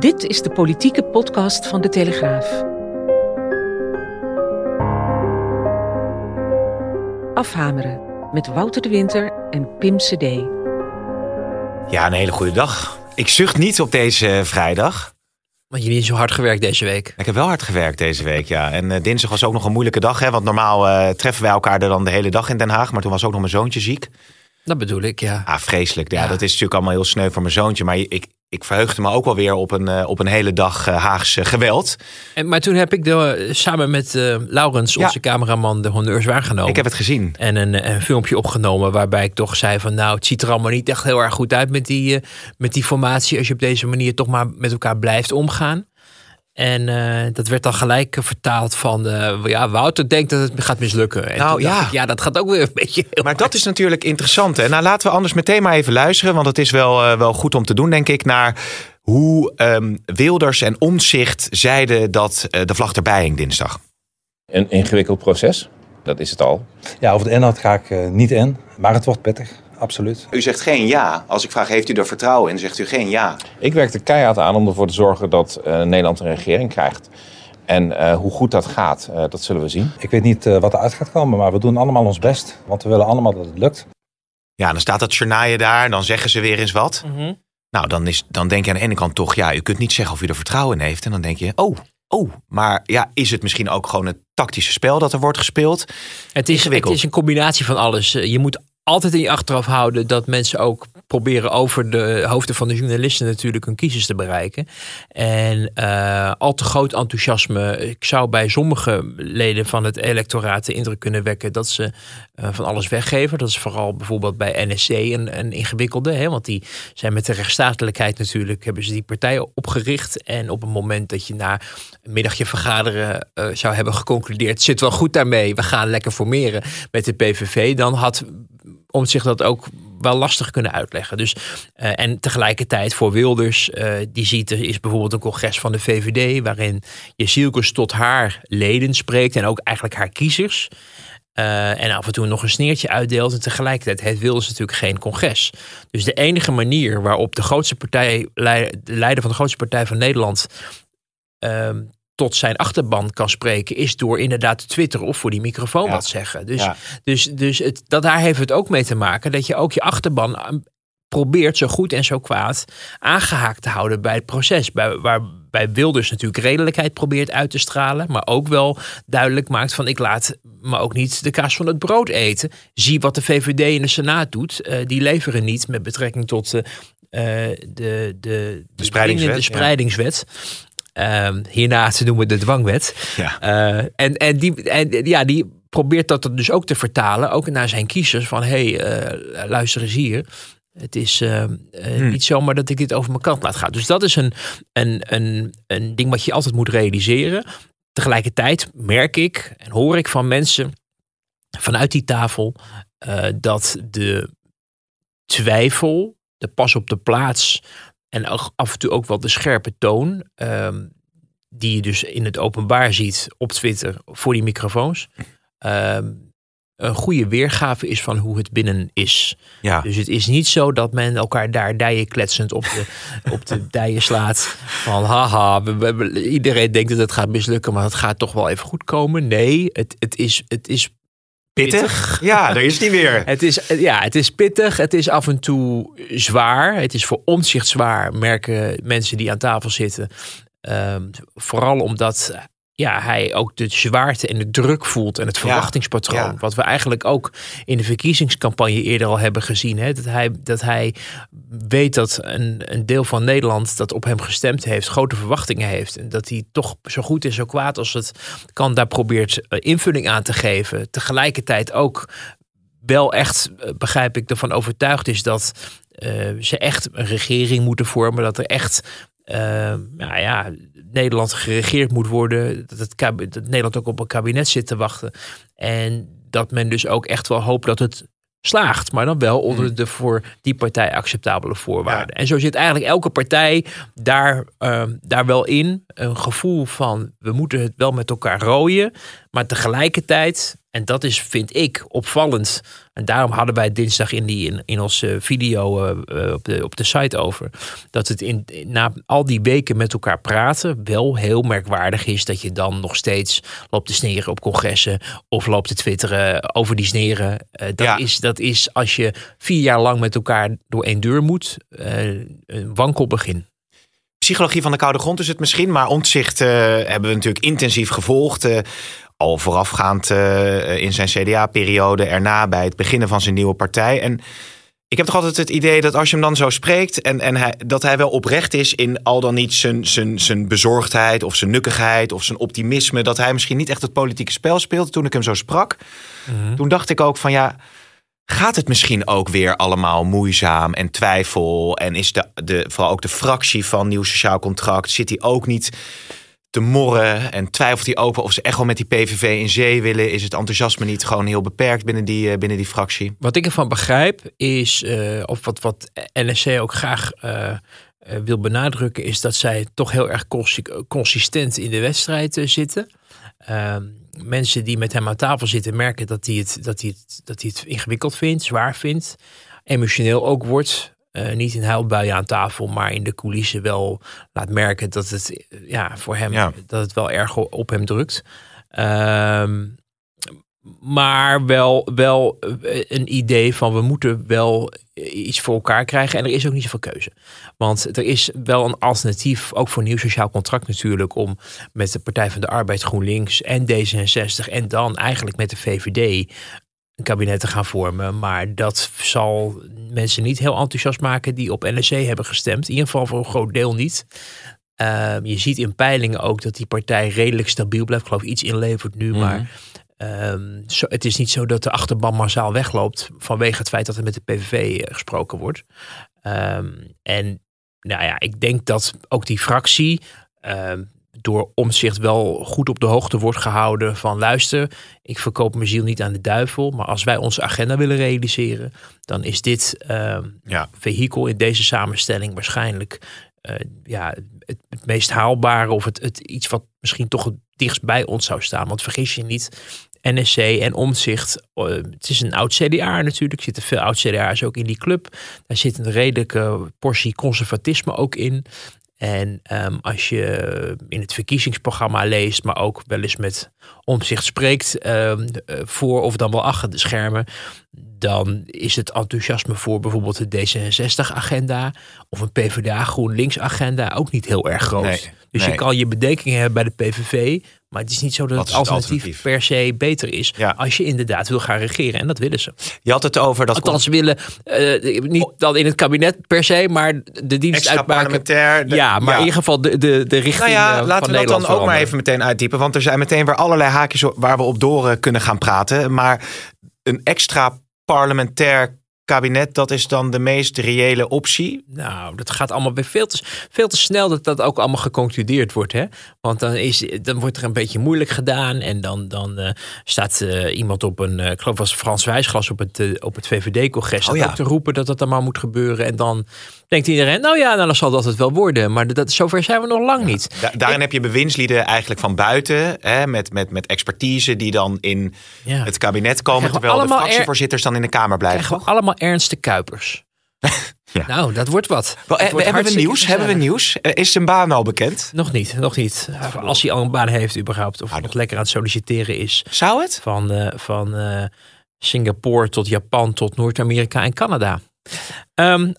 Dit is de politieke podcast van de Telegraaf. Afhameren met Wouter de Winter en Pim CD. Ja, een hele goede dag. Ik zucht niet op deze vrijdag. Want jullie hebben zo hard gewerkt deze week. Ik heb wel hard gewerkt deze week, ja. En eh, dinsdag was ook nog een moeilijke dag, hè. Want normaal eh, treffen wij elkaar er dan de hele dag in Den Haag. Maar toen was ook nog mijn zoontje ziek. Dat bedoel ik, ja. Ah, vreselijk. Ja, Ja. dat is natuurlijk allemaal heel sneu voor mijn zoontje. Maar ik, ik verheugde me ook wel weer op een, eh, op een hele dag eh, Haags eh, geweld. En, maar toen heb ik de, samen met Laurens, Ja. onze cameraman, de honneurs waargenomen. Ik heb het gezien. En een, een filmpje opgenomen waarbij ik toch zei van... nou, het ziet er allemaal niet echt heel erg goed uit met die, met die formatie... als je op deze manier toch maar met elkaar blijft omgaan. En eh, dat werd dan gelijk eh, vertaald van... eh, ja, Wouter denkt dat het gaat mislukken. En Nou, ja. ik, ja, dat gaat ook weer een beetje... heel Maar dat is natuurlijk interessant. Hè? Nou, laten we anders meteen maar even luisteren. Want het is wel, eh, wel goed om te doen, denk ik. Naar hoe ehm, Wilders en Omzicht zeiden dat eh, de vlag erbij hing dinsdag. Een ingewikkeld proces, dat is het al. Ja, over de inhoud ga ik niet in, maar het wordt pittig, absoluut. U zegt geen ja. Als ik vraag, heeft u er vertrouwen in? Zegt u geen ja. Ik werk er keihard aan om ervoor te zorgen dat eh, Nederland een regering krijgt. En eh, hoe goed dat gaat, eh, dat zullen we zien. Ik weet niet eh, wat eruit gaat komen, maar we doen allemaal ons best. Want we willen allemaal dat het lukt. Ja, dan staat dat journaaien daar. Dan zeggen ze weer eens wat. Mhm. Nou, dan, is, dan denk je aan de ene kant toch, ja, u kunt niet zeggen of u er vertrouwen in heeft. En dan denk je, oh, oh. Maar ja, is het misschien ook gewoon het tactische spel dat er wordt gespeeld? Het is, het is een combinatie van alles. Je moet altijd in je achterhoofd houden dat mensen ook proberen over de hoofden van de journalisten natuurlijk hun kiezers te bereiken. En eh, al te groot enthousiasme. Ik zou bij sommige leden van het electoraat de indruk kunnen wekken dat ze eh, van alles weggeven. Dat is vooral bijvoorbeeld bij NSC een, een ingewikkelde. Hè? Want die zijn met de rechtsstatelijkheid natuurlijk, hebben ze die partij opgericht. En op het moment dat je na een middagje vergaderen eh, zou hebben geconcludeerd, zit wel goed daarmee, we gaan lekker formeren met de PVV, dan had om zich dat ook wel lastig kunnen uitleggen. Dus, eh, en tegelijkertijd voor Wilders, eh, die ziet er is bijvoorbeeld een congres van de VVD, waarin je Zielkes tot haar leden spreekt en ook eigenlijk haar kiezers. Eh, en af en toe nog een sneertje uitdeelt. En tegelijkertijd heeft Wilders natuurlijk geen congres. Dus de enige manier waarop de grootste partij, de leider van de grootste partij van Nederland ehm, tot zijn achterban kan spreken, is door inderdaad te twitteren of voor die microfoon Ja. wat zeggen. Dus, Ja. dus, dus het, dat, daar heeft het ook mee te maken dat je ook je achterban eh, probeert zo goed en zo kwaad aangehaakt te houden bij het proces. Bij, waarbij Wilders natuurlijk redelijkheid probeert uit te stralen, maar ook wel duidelijk maakt van ik laat me ook niet de kaas van het brood eten. Zie wat de VVD in de Senaat doet. Eh, die leveren niet met betrekking tot eh, eh, de, de, de, spreidingswet, de spreidingswet. Ehm, hierna te noemen de dwangwet. Ja. Eh, en, en, die, en ja, die probeert dat dus ook te vertalen, ook naar zijn kiezers. Van hé, hey, eh, luister eens hier. Het is eh, Hmm. niet zomaar dat ik dit over mijn kant laat gaan. Dus dat is een, een, een, een ding wat je altijd moet realiseren. Tegelijkertijd merk ik en hoor ik van mensen vanuit die tafel dat de twijfel, de pas op de plaats en af en toe ook wel de scherpe toon, ehm, die je dus in het openbaar ziet op Twitter voor die microfoons, ehm, een goede weergave is van hoe het binnen is. Ja. Dus het is niet zo dat men elkaar daar dijen kletsend op de, op de dijen slaat. Van haha, we- we- we- iedereen denkt dat het gaat mislukken, maar het gaat toch wel even goed komen. Nee, het, het, is, het is Pittig? Ja, daar is die weer. het is, ja, het is pittig. Het is af en toe zwaar. Het is voor omzicht zwaar, merken mensen die aan tafel zitten. Ehm, vooral omdat ja, hij ook de zwaarte en de druk voelt en het verwachtingspatroon. ja. Wat we eigenlijk ook in de verkiezingscampagne eerder al hebben gezien. Hè? Dat, hij, dat hij weet dat een, een deel van Nederland dat op hem gestemd heeft, grote verwachtingen heeft. En dat hij toch zo goed en zo kwaad als het kan, daar probeert eh, invulling aan te geven. Tegelijkertijd ook wel echt, eh, begrijp ik, ervan overtuigd is dat eh, ze echt een regering moeten vormen. Dat er echt, nou ja, Nederland geregeerd moet worden. Dat, het dat Nederland ook op een kabinet zit te wachten. En dat men dus ook echt wel hoopt dat het slaagt. Maar dan wel onder de voor die partij acceptabele voorwaarden. En zo zit eigenlijk elke partij daar, eh, daar wel in. Een gevoel van we moeten het wel met elkaar rooien. Maar tegelijkertijd En dat is, vind ik, opvallend. En daarom hadden wij dinsdag in, die, in, in onze video eh, eh, op, de, op de site over. Dat het in, na al die weken met elkaar praten wel heel merkwaardig is. Dat je dan nog steeds loopt te sneren op congressen. Of loopt te twitteren over die sneren. Eh, dat, Ja. is, dat is als je vier jaar lang met elkaar door één deur moet. een wankel begin. Psychologie van de koude grond is het misschien, maar ontzicht hebben we natuurlijk intensief gevolgd. Al voorafgaand eh, in zijn CDA-periode, erna bij het beginnen van zijn nieuwe partij. En ik heb toch altijd het idee dat als je hem dan zo spreekt en, en hij, dat hij wel oprecht is in al dan niet zijn, zijn, zijn bezorgdheid of zijn nukkigheid of zijn optimisme, dat hij misschien niet echt het politieke spel speelt. Toen ik hem zo sprak, toen dacht ik ook van ja, gaat het misschien ook weer allemaal moeizaam en twijfel? En is de, de, vooral ook de fractie van Nieuw Sociaal Contract, zit hij ook niet te morren en twijfelt hij wel of ze echt wel met die PVV in zee willen? Is het enthousiasme niet gewoon heel beperkt binnen die, eh, binnen die fractie? Wat ik ervan begrijp is, eh, of wat, wat NSC ook graag eh, wil benadrukken, is dat zij toch heel erg consi- consistent in de wedstrijd zitten. Ehm, mensen die met hem aan tafel zitten merken dat hij het, dat hij het, dat hij het ingewikkeld vindt, zwaar vindt, emotioneel ook wordt. Eh, niet in huilbuien aan tafel, maar in de coulissen wel laat merken dat het eh, ja, voor hem Ja. dat het wel erg op hem drukt. Ehm, maar wel, wel eh, een idee van we moeten wel iets voor elkaar krijgen. En er is ook niet zoveel keuze. Want er is wel een alternatief, ook voor nieuw sociaal contract natuurlijk, om met de Partij van de Arbeid, GroenLinks en D66 en dan eigenlijk met de VVD een kabinet te gaan vormen. Maar dat zal mensen niet heel enthousiast maken die op NSC hebben gestemd. In ieder geval voor een groot deel niet. Ehm, je ziet in peilingen ook dat die partij redelijk stabiel blijft. Ik geloof iets inlevert nu, maar ehm, zo, het is niet zo dat de achterban massaal wegloopt vanwege het feit dat er met de PVV gesproken wordt. Ehm, en nou ja, ik denk dat ook die fractie door omzicht wel goed op de hoogte wordt gehouden van luister, ik verkoop mijn ziel niet aan de duivel, maar als wij onze agenda willen realiseren, dan is dit ehm, Ja. vehikel in deze samenstelling waarschijnlijk eh, ja, het, het meest haalbare of het, het iets wat misschien toch het dichtst bij ons zou staan. Want vergis je niet, NSC en Omzicht, eh, het is een oud CDA natuurlijk, er zitten veel oud CDA's ook in die club. Daar zit een redelijke portie conservatisme ook in. En ehm, als je in het verkiezingsprogramma leest, maar ook wel eens met omzicht spreekt, ehm, eh, voor of dan wel achter de schermen, dan is het enthousiasme voor bijvoorbeeld de D66-agenda of een PvdA GroenLinks-agenda ook niet heel erg groot. Nee, dus nee. je kan je bedenkingen hebben bij de PVV, maar het is niet zo dat het alternatief, per se beter is Ja. als je inderdaad wil gaan regeren. En dat willen ze. Je had het over dat Althans, ze willen eh, niet dan in het kabinet per se, maar de dienst uitmaken. de- Ja, maar in ieder geval de, de, de richting Nou ja, eh, laten van we dat dan ook maar even meteen uitdiepen. Want er zijn meteen weer allerlei haakjes waar we op door eh, kunnen gaan praten. Maar een extra parlementair kabinet, dat is dan de meest reële optie. Nou, dat gaat allemaal weer veel te, veel te snel dat dat ook allemaal geconcludeerd wordt. Hè? Want dan, is, dan wordt er een beetje moeilijk gedaan. En dan, dan eh, staat eh, iemand op een, eh, ik geloof was Frans Wijsglas op het, op het VVD-congres. Oh ja. te roepen dat dat allemaal moet gebeuren. En dan denkt iedereen, nou ja, nou, dan zal dat het wel worden. Maar dat, zover zijn we nog lang niet. Da- daarin heb je bewindslieden eigenlijk van buiten, hè, met, met, met expertise, die dan in Ja. het kabinet komen. Terwijl de er- fractievoorzitters dan in de Kamer blijven. We allemaal Ernst de Kuipers. Ja. Nou, dat wordt wat. Wel, Dat eh, wordt hebben we nieuws? Hebben we nieuws? Eh, Is zijn baan al bekend? Nog niet, nog niet. Als hij al een baan heeft überhaupt. Of Ah, nog lekker aan het solliciteren is. Zou het? Van, eh, van Singapore tot Japan tot Noord-Amerika en Canada.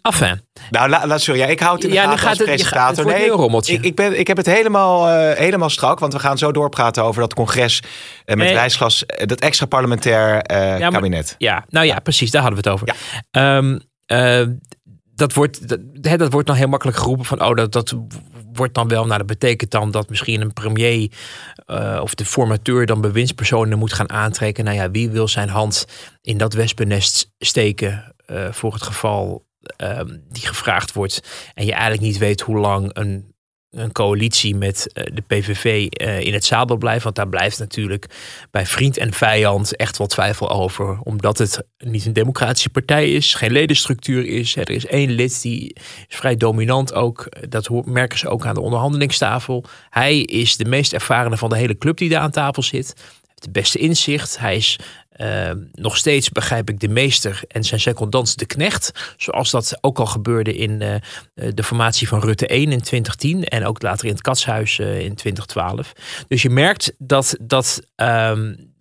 Enfin, Nou, la, la- sorry, ja, ik houd het in de Ja, gaten gaat als het- je gaat- presentator. het nee. Ik, ik, ben, ik heb het helemaal, eh, helemaal strak, want we gaan zo doorpraten over dat congres eh, met Nee. Eh, dat extra parlementair maar- kabinet. ja, nou ja, precies, daar hadden we het over. Ja. Ehm, eh, dat, wordt, dat, hè, dat wordt dan heel makkelijk geroepen van, oh, dat, dat wordt dan wel, nou, dat betekent dan dat misschien een premier of de formateur dan bewindspersonen moet gaan aantrekken. Nou ja, wie wil zijn hand in dat wespennest steken eh, voor het geval ehm, die gevraagd wordt en je eigenlijk niet weet hoe lang een een coalitie met eh, de PVV eh, in het zadel blijft. Want daar blijft natuurlijk bij vriend en vijand echt wel twijfel over. Omdat het niet een democratische partij is, geen ledenstructuur is. Er is één lid die is vrij dominant ook. Dat merken ze ook aan de onderhandelingstafel. Hij is de meest ervarene van de hele club die daar aan tafel zit. Heeft het beste inzicht. Hij is uh, nog steeds, begrijp ik, de meester en zijn secondant de knecht. Zoals dat ook al gebeurde in uh, de formatie van Rutte 1 in 2010 en ook later in het Katshuis uh, in 2012. Dus je merkt dat, dat um,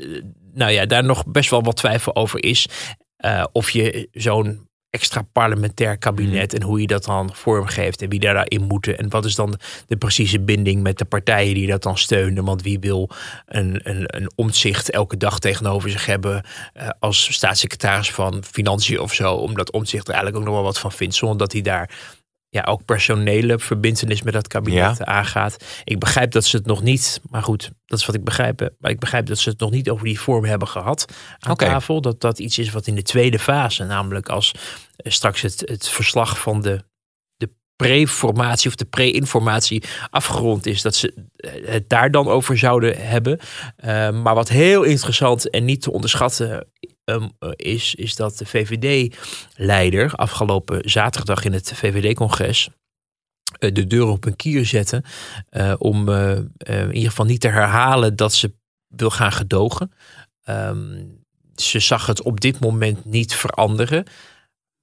nou ja, daar nog best wel wat twijfel over is. of je zo'n extra parlementair kabinet en hoe je dat dan vormgeeft en wie daarin moeten en wat is dan de precieze binding met de partijen die dat dan steunen. Want wie wil een, een, een omzicht elke dag tegenover zich hebben uh, als staatssecretaris van Financiën of zo, omdat omzicht er eigenlijk ook nog wel wat van vindt, zonder dat hij daar ja, ook personele verbindenis met dat kabinet aangaat. Ik begrijp dat ze het nog niet, maar goed, dat is wat ik begrijp. Maar ik begrijp dat ze het nog niet over die vorm hebben gehad aan tafel. Dat dat iets is wat in de tweede fase, namelijk als eh, straks het, het verslag van de, de pre-formatie of de pre-informatie afgerond is, dat ze eh, het daar dan over zouden hebben. Uh, maar wat heel interessant en niet te onderschatten um, is, is dat de VVD-leider afgelopen zaterdag in het VVD-congres uh, de deur op een kier zette uh, om in ieder geval niet te herhalen dat ze wil gaan gedogen. Um, ze zag het op dit moment niet veranderen.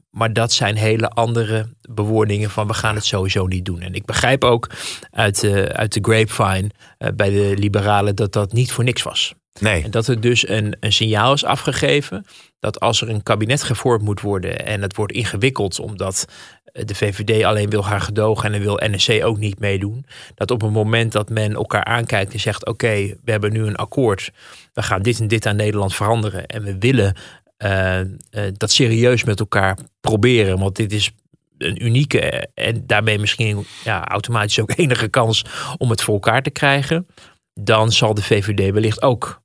Maar dat zijn hele andere bewoordingen van we gaan het sowieso niet doen. En ik begrijp ook uit de, uit de grapevine bij de liberalen dat dat niet voor niks was. Nee. En dat er dus een, een signaal is afgegeven dat als er een kabinet gevormd moet worden en het wordt ingewikkeld omdat de VVD alleen wil gaan gedogen en wil NSC ook niet meedoen, dat op het moment dat men elkaar aankijkt en zegt oké, we hebben nu een akkoord, we gaan dit en dit aan Nederland veranderen en we willen uh, uh, dat serieus met elkaar proberen, want dit is een unieke en daarmee misschien ja, automatisch ook enige kans om het voor elkaar te krijgen, dan zal de VVD wellicht ook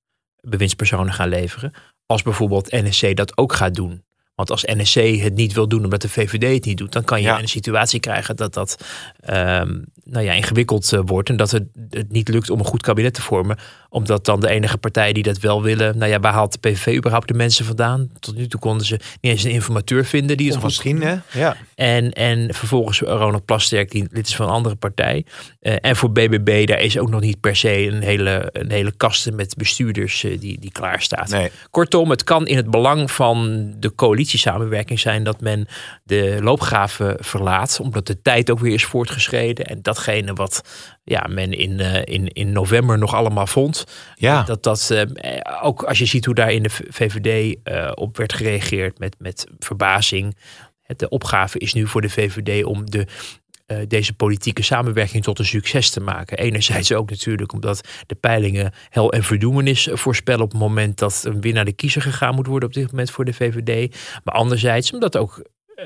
bewindspersonen gaan leveren. Als bijvoorbeeld NSC dat ook gaat doen. Want als NSC het niet wil doen omdat de VVD het niet doet, dan kan je een situatie krijgen dat dat um, nou ja, ingewikkeld uh, wordt. En dat het, het niet lukt om een goed kabinet te vormen. Omdat dan de enige partij die dat wel willen. Nou ja, waar haalt de PVV überhaupt de mensen vandaan? Tot nu toe konden ze niet eens een informateur vinden die het misschien, hè? Ja. En, en vervolgens Ronald Plasterk, die lid is van een andere partij. Uh, en voor BBB, daar is ook nog niet per se een hele, een hele kasten met bestuurders uh, die, die klaar staat. Nee. Kortom, het kan in het belang van de coalitiesamenwerking zijn dat men de loopgraven verlaat. Omdat de tijd ook weer is voortgeschreden. En datgene wat ja, men in, uh, in, in november nog allemaal vond. Ja. Dat dat uh, ook als je ziet hoe daar in de VVD op werd gereageerd met, met verbazing. De opgave is nu voor de VVD om de, uh, deze politieke samenwerking tot een succes te maken. Enerzijds ook natuurlijk omdat de peilingen hel en verdoemenis voorspellen op het moment dat een winnaar de kiezer gegaan moet worden op dit moment voor de VVD. Maar anderzijds omdat ook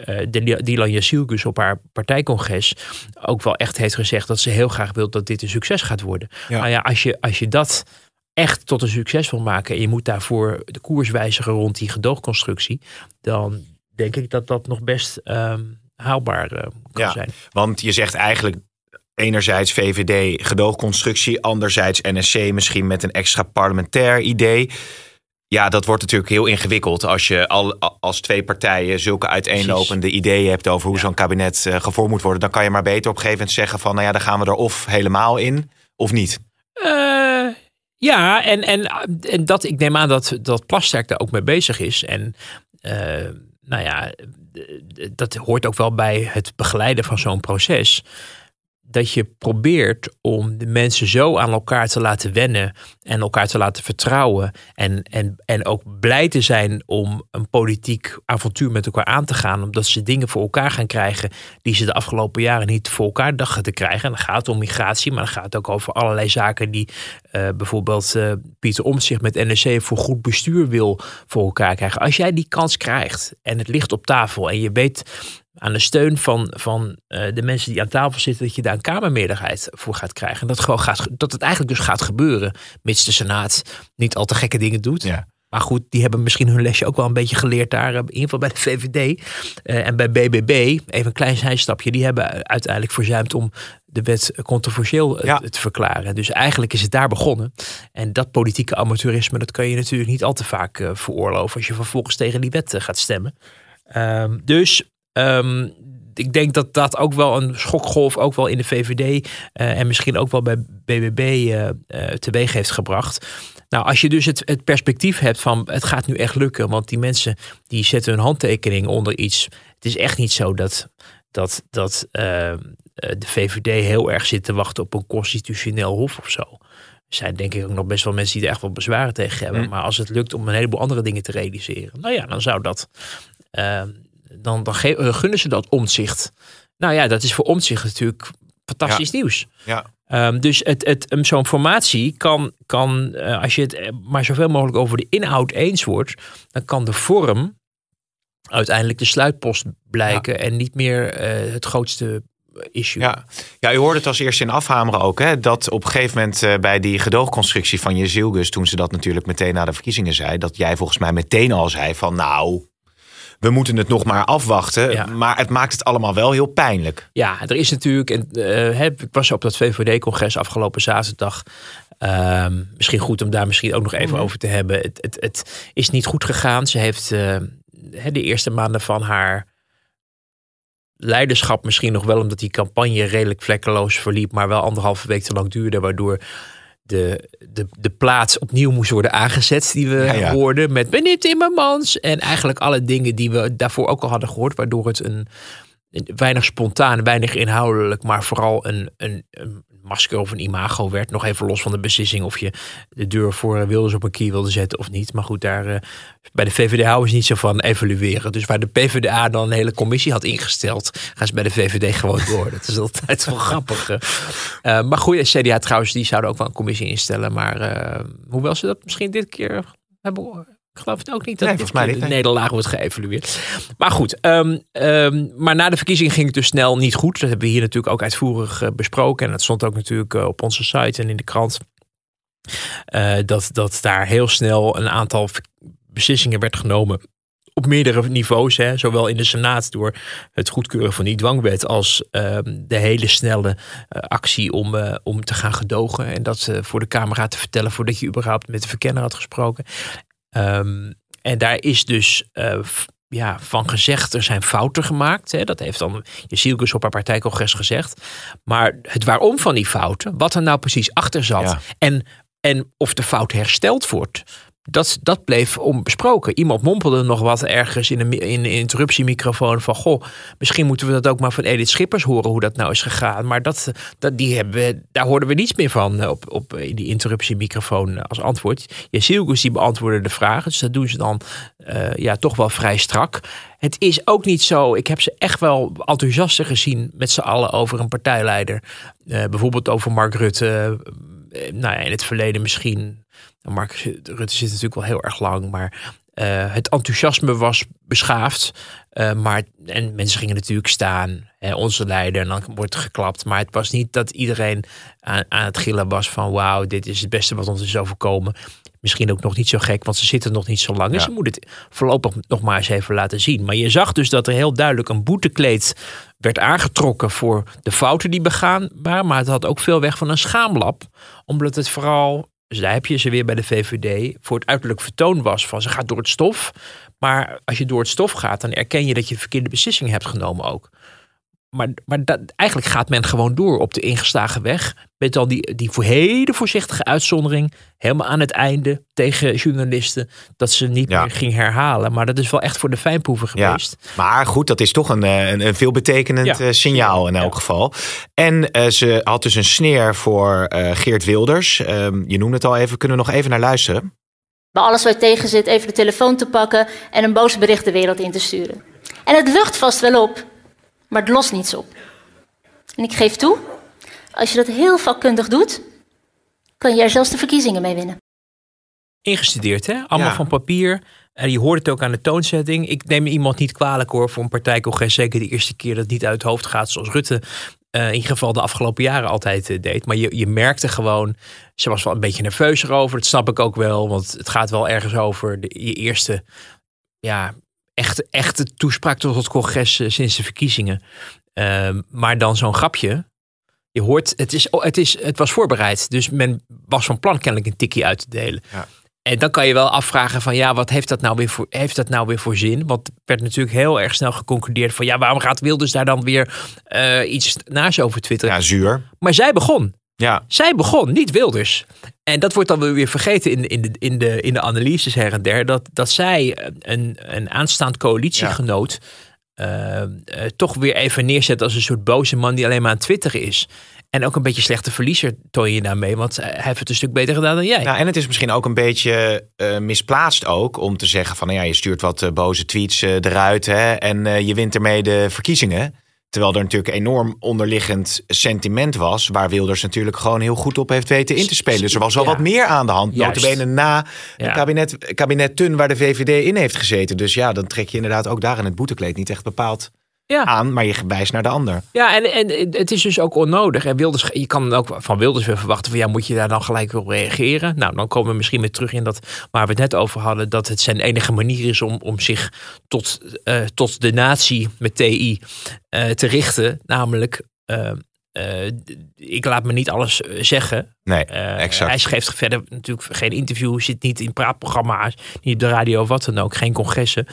uh, Dylan Jasilkus op haar partijcongres ook wel echt heeft gezegd dat ze heel graag wil dat dit een succes gaat worden. Ja. Nou ja, als je, als je dat echt tot een succes wil maken en je moet daarvoor de koers wijzigen rond die gedoogconstructie, dan denk ik dat dat nog best um, haalbaar kan ja, zijn. Want je zegt eigenlijk enerzijds VVD gedoogconstructie, anderzijds NSC misschien met een extra parlementair idee. Ja, dat wordt natuurlijk heel ingewikkeld als je al, als twee partijen zulke uiteenlopende Precies. ideeën hebt over hoe ja. zo'n kabinet uh, gevormd moet worden. Dan kan je maar beter op een gegeven moment zeggen van, nou ja, dan gaan we er of helemaal in of niet. Uh, ja, en, en, en dat, ik neem aan dat, dat Plasterk daar ook mee bezig is. En uh, nou ja, dat hoort ook wel bij het begeleiden van zo'n proces dat je probeert om de mensen zo aan elkaar te laten wennen en elkaar te laten vertrouwen en, en, en ook blij te zijn om een politiek avontuur met elkaar aan te gaan, omdat ze dingen voor elkaar gaan krijgen die ze de afgelopen jaren niet voor elkaar dachten te krijgen. En dan gaat het om migratie, maar dan gaat het ook over allerlei zaken die uh, bijvoorbeeld uh, Pieter Omtzigt met NSC voor goed bestuur wil voor elkaar krijgen. Als jij die kans krijgt en het ligt op tafel en je weet aan de steun van, van uh, de mensen die aan tafel zitten, dat je daar een Kamermeerderheid voor gaat krijgen. En dat, gewoon gaat, dat het eigenlijk dus gaat gebeuren, mits de Senaat niet al te gekke dingen doet. Ja. Maar goed, die hebben misschien hun lesje ook wel een beetje geleerd daar. In ieder geval bij de VVD uh, en bij BBB. Even een klein zijstapje. Die hebben uiteindelijk verzuimd om de wet controversieel ja. te verklaren. Dus eigenlijk is het daar begonnen. En dat politieke amateurisme, dat kan je natuurlijk niet al te vaak uh, veroorloven. Als je vervolgens tegen die wet gaat stemmen. Um, dus Um, ik denk dat dat ook wel een schokgolf, ook wel in de VVD uh, en misschien ook wel bij BBB uh, uh, teweeg heeft gebracht. Nou, als je dus het, het perspectief hebt van het gaat nu echt lukken, want die mensen die zetten hun handtekening onder iets. Het is echt niet zo dat, dat, dat eh, de VVD heel erg zit te wachten op een constitutioneel hof of zo. Er zijn denk ik ook nog best wel mensen die er echt wel bezwaren tegen hebben. Hm. Maar als het lukt om een heleboel andere dingen te realiseren, nou ja, dan zou dat. Dan, dan eh, gunnen ze dat omzicht. Nou ja, dat is voor omzicht natuurlijk fantastisch nieuws. Ja. Ehm, dus het, het, um, zo'n formatie kan, kan eh, als je het eh, maar zoveel mogelijk over de inhoud eens wordt, dan kan de vorm uiteindelijk de sluitpost blijken en niet meer het grootste issue. Ja. ja, u hoorde het als eerste in afhameren ook. Hè, dat op een gegeven moment bij die gedoogconstructie van Jezilgus... toen ze dat natuurlijk meteen na de verkiezingen zei... dat jij volgens mij meteen al zei van nou... we moeten het nog maar afwachten. Ja. Maar het maakt het allemaal wel heel pijnlijk. Ja, er is natuurlijk, en, eh, hè, ik was op dat VVD-congres afgelopen zaterdag. Ehm, misschien goed om daar misschien ook nog even over te hebben. Het, het, het is niet goed gegaan. Ze heeft eh, hè, de eerste maanden van haar leiderschap misschien nog wel omdat die campagne redelijk vlekkeloos verliep, maar wel anderhalve week te lang duurde, waardoor de, de, de plaats opnieuw moest worden aangezet die we Ja, ja. hoorden met meneer Timmermans en eigenlijk alle dingen die we daarvoor ook al hadden gehoord, waardoor het een, een weinig spontaan, weinig inhoudelijk, maar vooral een, een, een masker of een imago werd. Nog even los van de beslissing of je de deur voor Wilders op een kier wilde zetten of niet. Maar goed, daar eh, bij de VVD houden ze niet zo van evalueren. Dus waar de PvdA dan een hele commissie had ingesteld, gaan ze bij de VVD gewoon door. Dat is altijd wel grappig. eh. Eh, maar goed, CDA trouwens, die zouden ook wel een commissie instellen. Maar eh, hoewel ze dat misschien dit keer hebben... Ik geloof het ook niet dat Nee, dit mij niet, de nederlaag wordt geëvalueerd. Maar goed, ehm, ehm, maar na de verkiezing ging het dus snel niet goed. Dat hebben we hier natuurlijk ook uitvoerig eh, besproken. En dat stond ook natuurlijk eh, op onze site en in de krant. Eh, dat, dat daar heel snel een aantal beslissingen werd genomen op meerdere niveaus. Hè. Zowel in de Senaat door het goedkeuren van die dwangwet als ehm, de hele snelle actie om, om te gaan gedogen. En dat eh, voor de camera te vertellen voordat je überhaupt met de verkenner had gesproken. Ehm, en daar is dus eh, f- ja, van gezegd, er zijn fouten gemaakt. Hè. Dat heeft dan Jezielkus op haar partijcongres gezegd. Maar het waarom van die fouten, wat er nou precies achter zat... Ja. En, en of de fout hersteld wordt... Dat, dat bleef onbesproken. Iemand mompelde nog wat ergens in een, in interruptiemicrofoon van... goh, misschien moeten we dat ook maar van Edith Schippers horen... hoe dat nou is gegaan. Maar dat, dat, die hebben, daar hoorden we niets meer van eh, op, op in die interruptiemicrofoon eh, als antwoord. Jezielkus die beantwoordde de vragen. Dus dat doen ze dan eh, ja, toch wel vrij strak. Het is ook niet zo... Ik heb ze echt wel enthousiaster gezien met z'n allen over een partijleider. Eh, bijvoorbeeld over Mark Rutte. Eh, nou ja, in het verleden misschien... Mark Rutte zit natuurlijk wel heel erg lang, maar eh, het enthousiasme was beschaafd. Eh, maar, en mensen gingen natuurlijk staan, hè, onze leider, en dan wordt er geklapt. Maar het was niet dat iedereen aan, aan het gillen was van wauw, dit is het beste wat ons is overkomen. Misschien ook nog niet zo gek, want ze zitten nog niet zo lang. Dus Ja. ze moeten het voorlopig nog maar eens even laten zien. Maar je zag dus dat er heel duidelijk een boetekleed werd aangetrokken voor de fouten die begaan waren. Maar het had ook veel weg van een schaamlab. Omdat het vooral, dus daar heb je ze weer bij de VVD, voor het uiterlijk vertoon was van ze gaat door het stof. Maar als je door het stof gaat, dan erken je dat je de verkeerde beslissing hebt genomen ook. Maar, maar dat, eigenlijk gaat men gewoon door op de ingeslagen weg. Met dan die, die voor hele voorzichtige uitzondering. Helemaal aan het einde tegen journalisten. Dat ze niet Ja. meer ging herhalen. Maar dat is wel echt voor de fijnproeven Ja. geweest. Maar goed, dat is toch een, eh, een, een veelbetekenend Ja. eh, signaal in elk geval. En eh, ze had dus een sneer voor eh, Geert Wilders. Ehm, je noemde het al even. Kunnen we nog even naar luisteren? Bij alles wat tegen zit, even de telefoon te pakken en een boos bericht de wereld in te sturen. En het lucht vast wel op, maar het lost niets op. En ik geef toe, als je dat heel vakkundig doet, kan je er zelfs de verkiezingen mee winnen. Ingestudeerd, hè? Allemaal Ja. van papier. En je hoort het ook aan de toonzetting. Ik neem iemand niet kwalijk hoor voor een partijcongres. Zeker de eerste keer dat het niet uit het hoofd gaat. Zoals Rutte eh, in ieder geval de afgelopen jaren altijd eh, deed. Maar je, je merkte gewoon, ze was wel een beetje nerveus erover. Dat snap ik ook wel. Want het gaat wel ergens over de, je eerste ja, echte, echte toespraak tot het congres eh, sinds de verkiezingen. Ehm, maar dan zo'n grapje. Je hoort, het, is, oh, het, is, het was voorbereid. Dus men was van plan kennelijk een tikkie uit te delen. Ja. En dan kan je wel afvragen van ja, wat heeft dat nou weer voor, heeft dat nou weer voor zin? Want er werd natuurlijk heel erg snel geconcludeerd van ja, waarom gaat Wilders daar dan weer eh, iets naast over twitteren? Ja, zuur. Maar zij begon. Ja, Zij begon, niet Wilders. En dat wordt dan wel weer vergeten in, in, de, in, de, in de analyses her en der. Dat, dat zij een, een aanstaand coalitiegenoot eh, eh, toch weer even neerzet als een soort boze man die alleen maar aan Twitter is. En ook een beetje slechte verliezer toon je daarmee. Want hij heeft het een stuk beter gedaan dan jij. Nou, en het is misschien ook een beetje eh, misplaatst ook om te zeggen van nou ja, je stuurt wat boze tweets eruit hè, en je wint ermee de verkiezingen. Terwijl er natuurlijk enorm onderliggend sentiment was, waar Wilders natuurlijk gewoon heel goed op heeft weten in te spelen. Dus er was wel Ja. wat meer aan de hand, notabene na Ja. het kabinet, kabinet Tun, waar de VVD in heeft gezeten. Dus ja, dan trek je inderdaad ook daar in het boetekleed niet echt bepaald Ja. aan, maar je wijst naar de ander. Ja, en, en het is dus ook onnodig. En Wilders, je kan ook van Wilders weer verwachten van ja, moet je daar dan gelijk op reageren? Nou, dan komen we misschien weer terug in dat waar we het net over hadden, dat het zijn enige manier is om, om zich tot, eh, tot de natie met TI eh, te richten. Namelijk, eh, eh, ik laat me niet alles eh, zeggen. Nee, Eh, exact. Hij geeft verder natuurlijk geen interview, zit niet in praatprogramma's, niet op de radio of wat dan ook, geen congressen.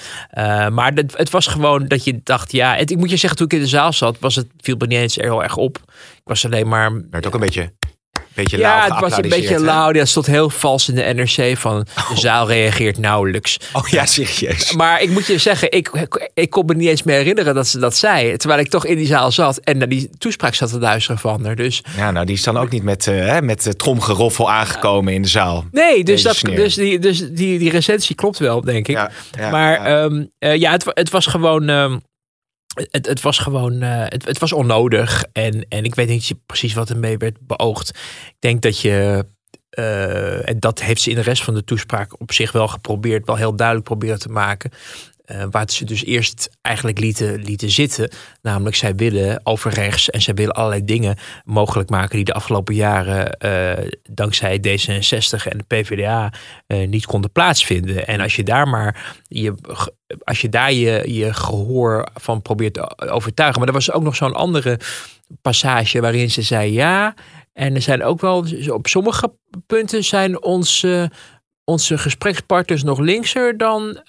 Maar het, het was gewoon dat je dacht, ja, het, ik moet je zeggen, toen ik in de zaal zat, was het, viel me niet eens heel erg op. Ik was alleen maar werd ook een beetje, beetje ja, lauw het was een beetje lauw. Ja, het stond heel vals in de NRC van de zaal reageert nauwelijks. Oh ja, serieus. Maar ik moet je zeggen, ik, ik kon me niet eens meer herinneren dat ze dat zei. Terwijl ik toch in die zaal zat en naar die toespraak zat te luisteren van haar. Dus Ja, nou, die is dan ook niet met, hè, met tromgeroffel aangekomen in de zaal. nee, dus, dat, sneer. dus, die, dus die, die recensie klopt wel, denk ik. Ja, ja, maar ja. ehm, eh, ja, het, het was gewoon. ehm, het, het was gewoon. eh, het, het was onnodig. En, en ik weet niet precies wat ermee werd beoogd. Ik denk dat je. eh, en dat heeft ze in de rest van de toespraak op zich wel geprobeerd, wel heel duidelijk proberen te maken. Eh, waar ze dus eerst eigenlijk lieten, lieten zitten. Namelijk, zij willen over rechts en zij willen allerlei dingen mogelijk maken die de afgelopen jaren eh, dankzij D66 en de PvdA eh, niet konden plaatsvinden. En als je daar maar je, als je daar je, je gehoor van probeert te overtuigen. Maar er was ook nog zo'n andere passage waarin ze zei ja. En er zijn ook wel op sommige punten zijn onze, onze gesprekspartners nog linkser dan,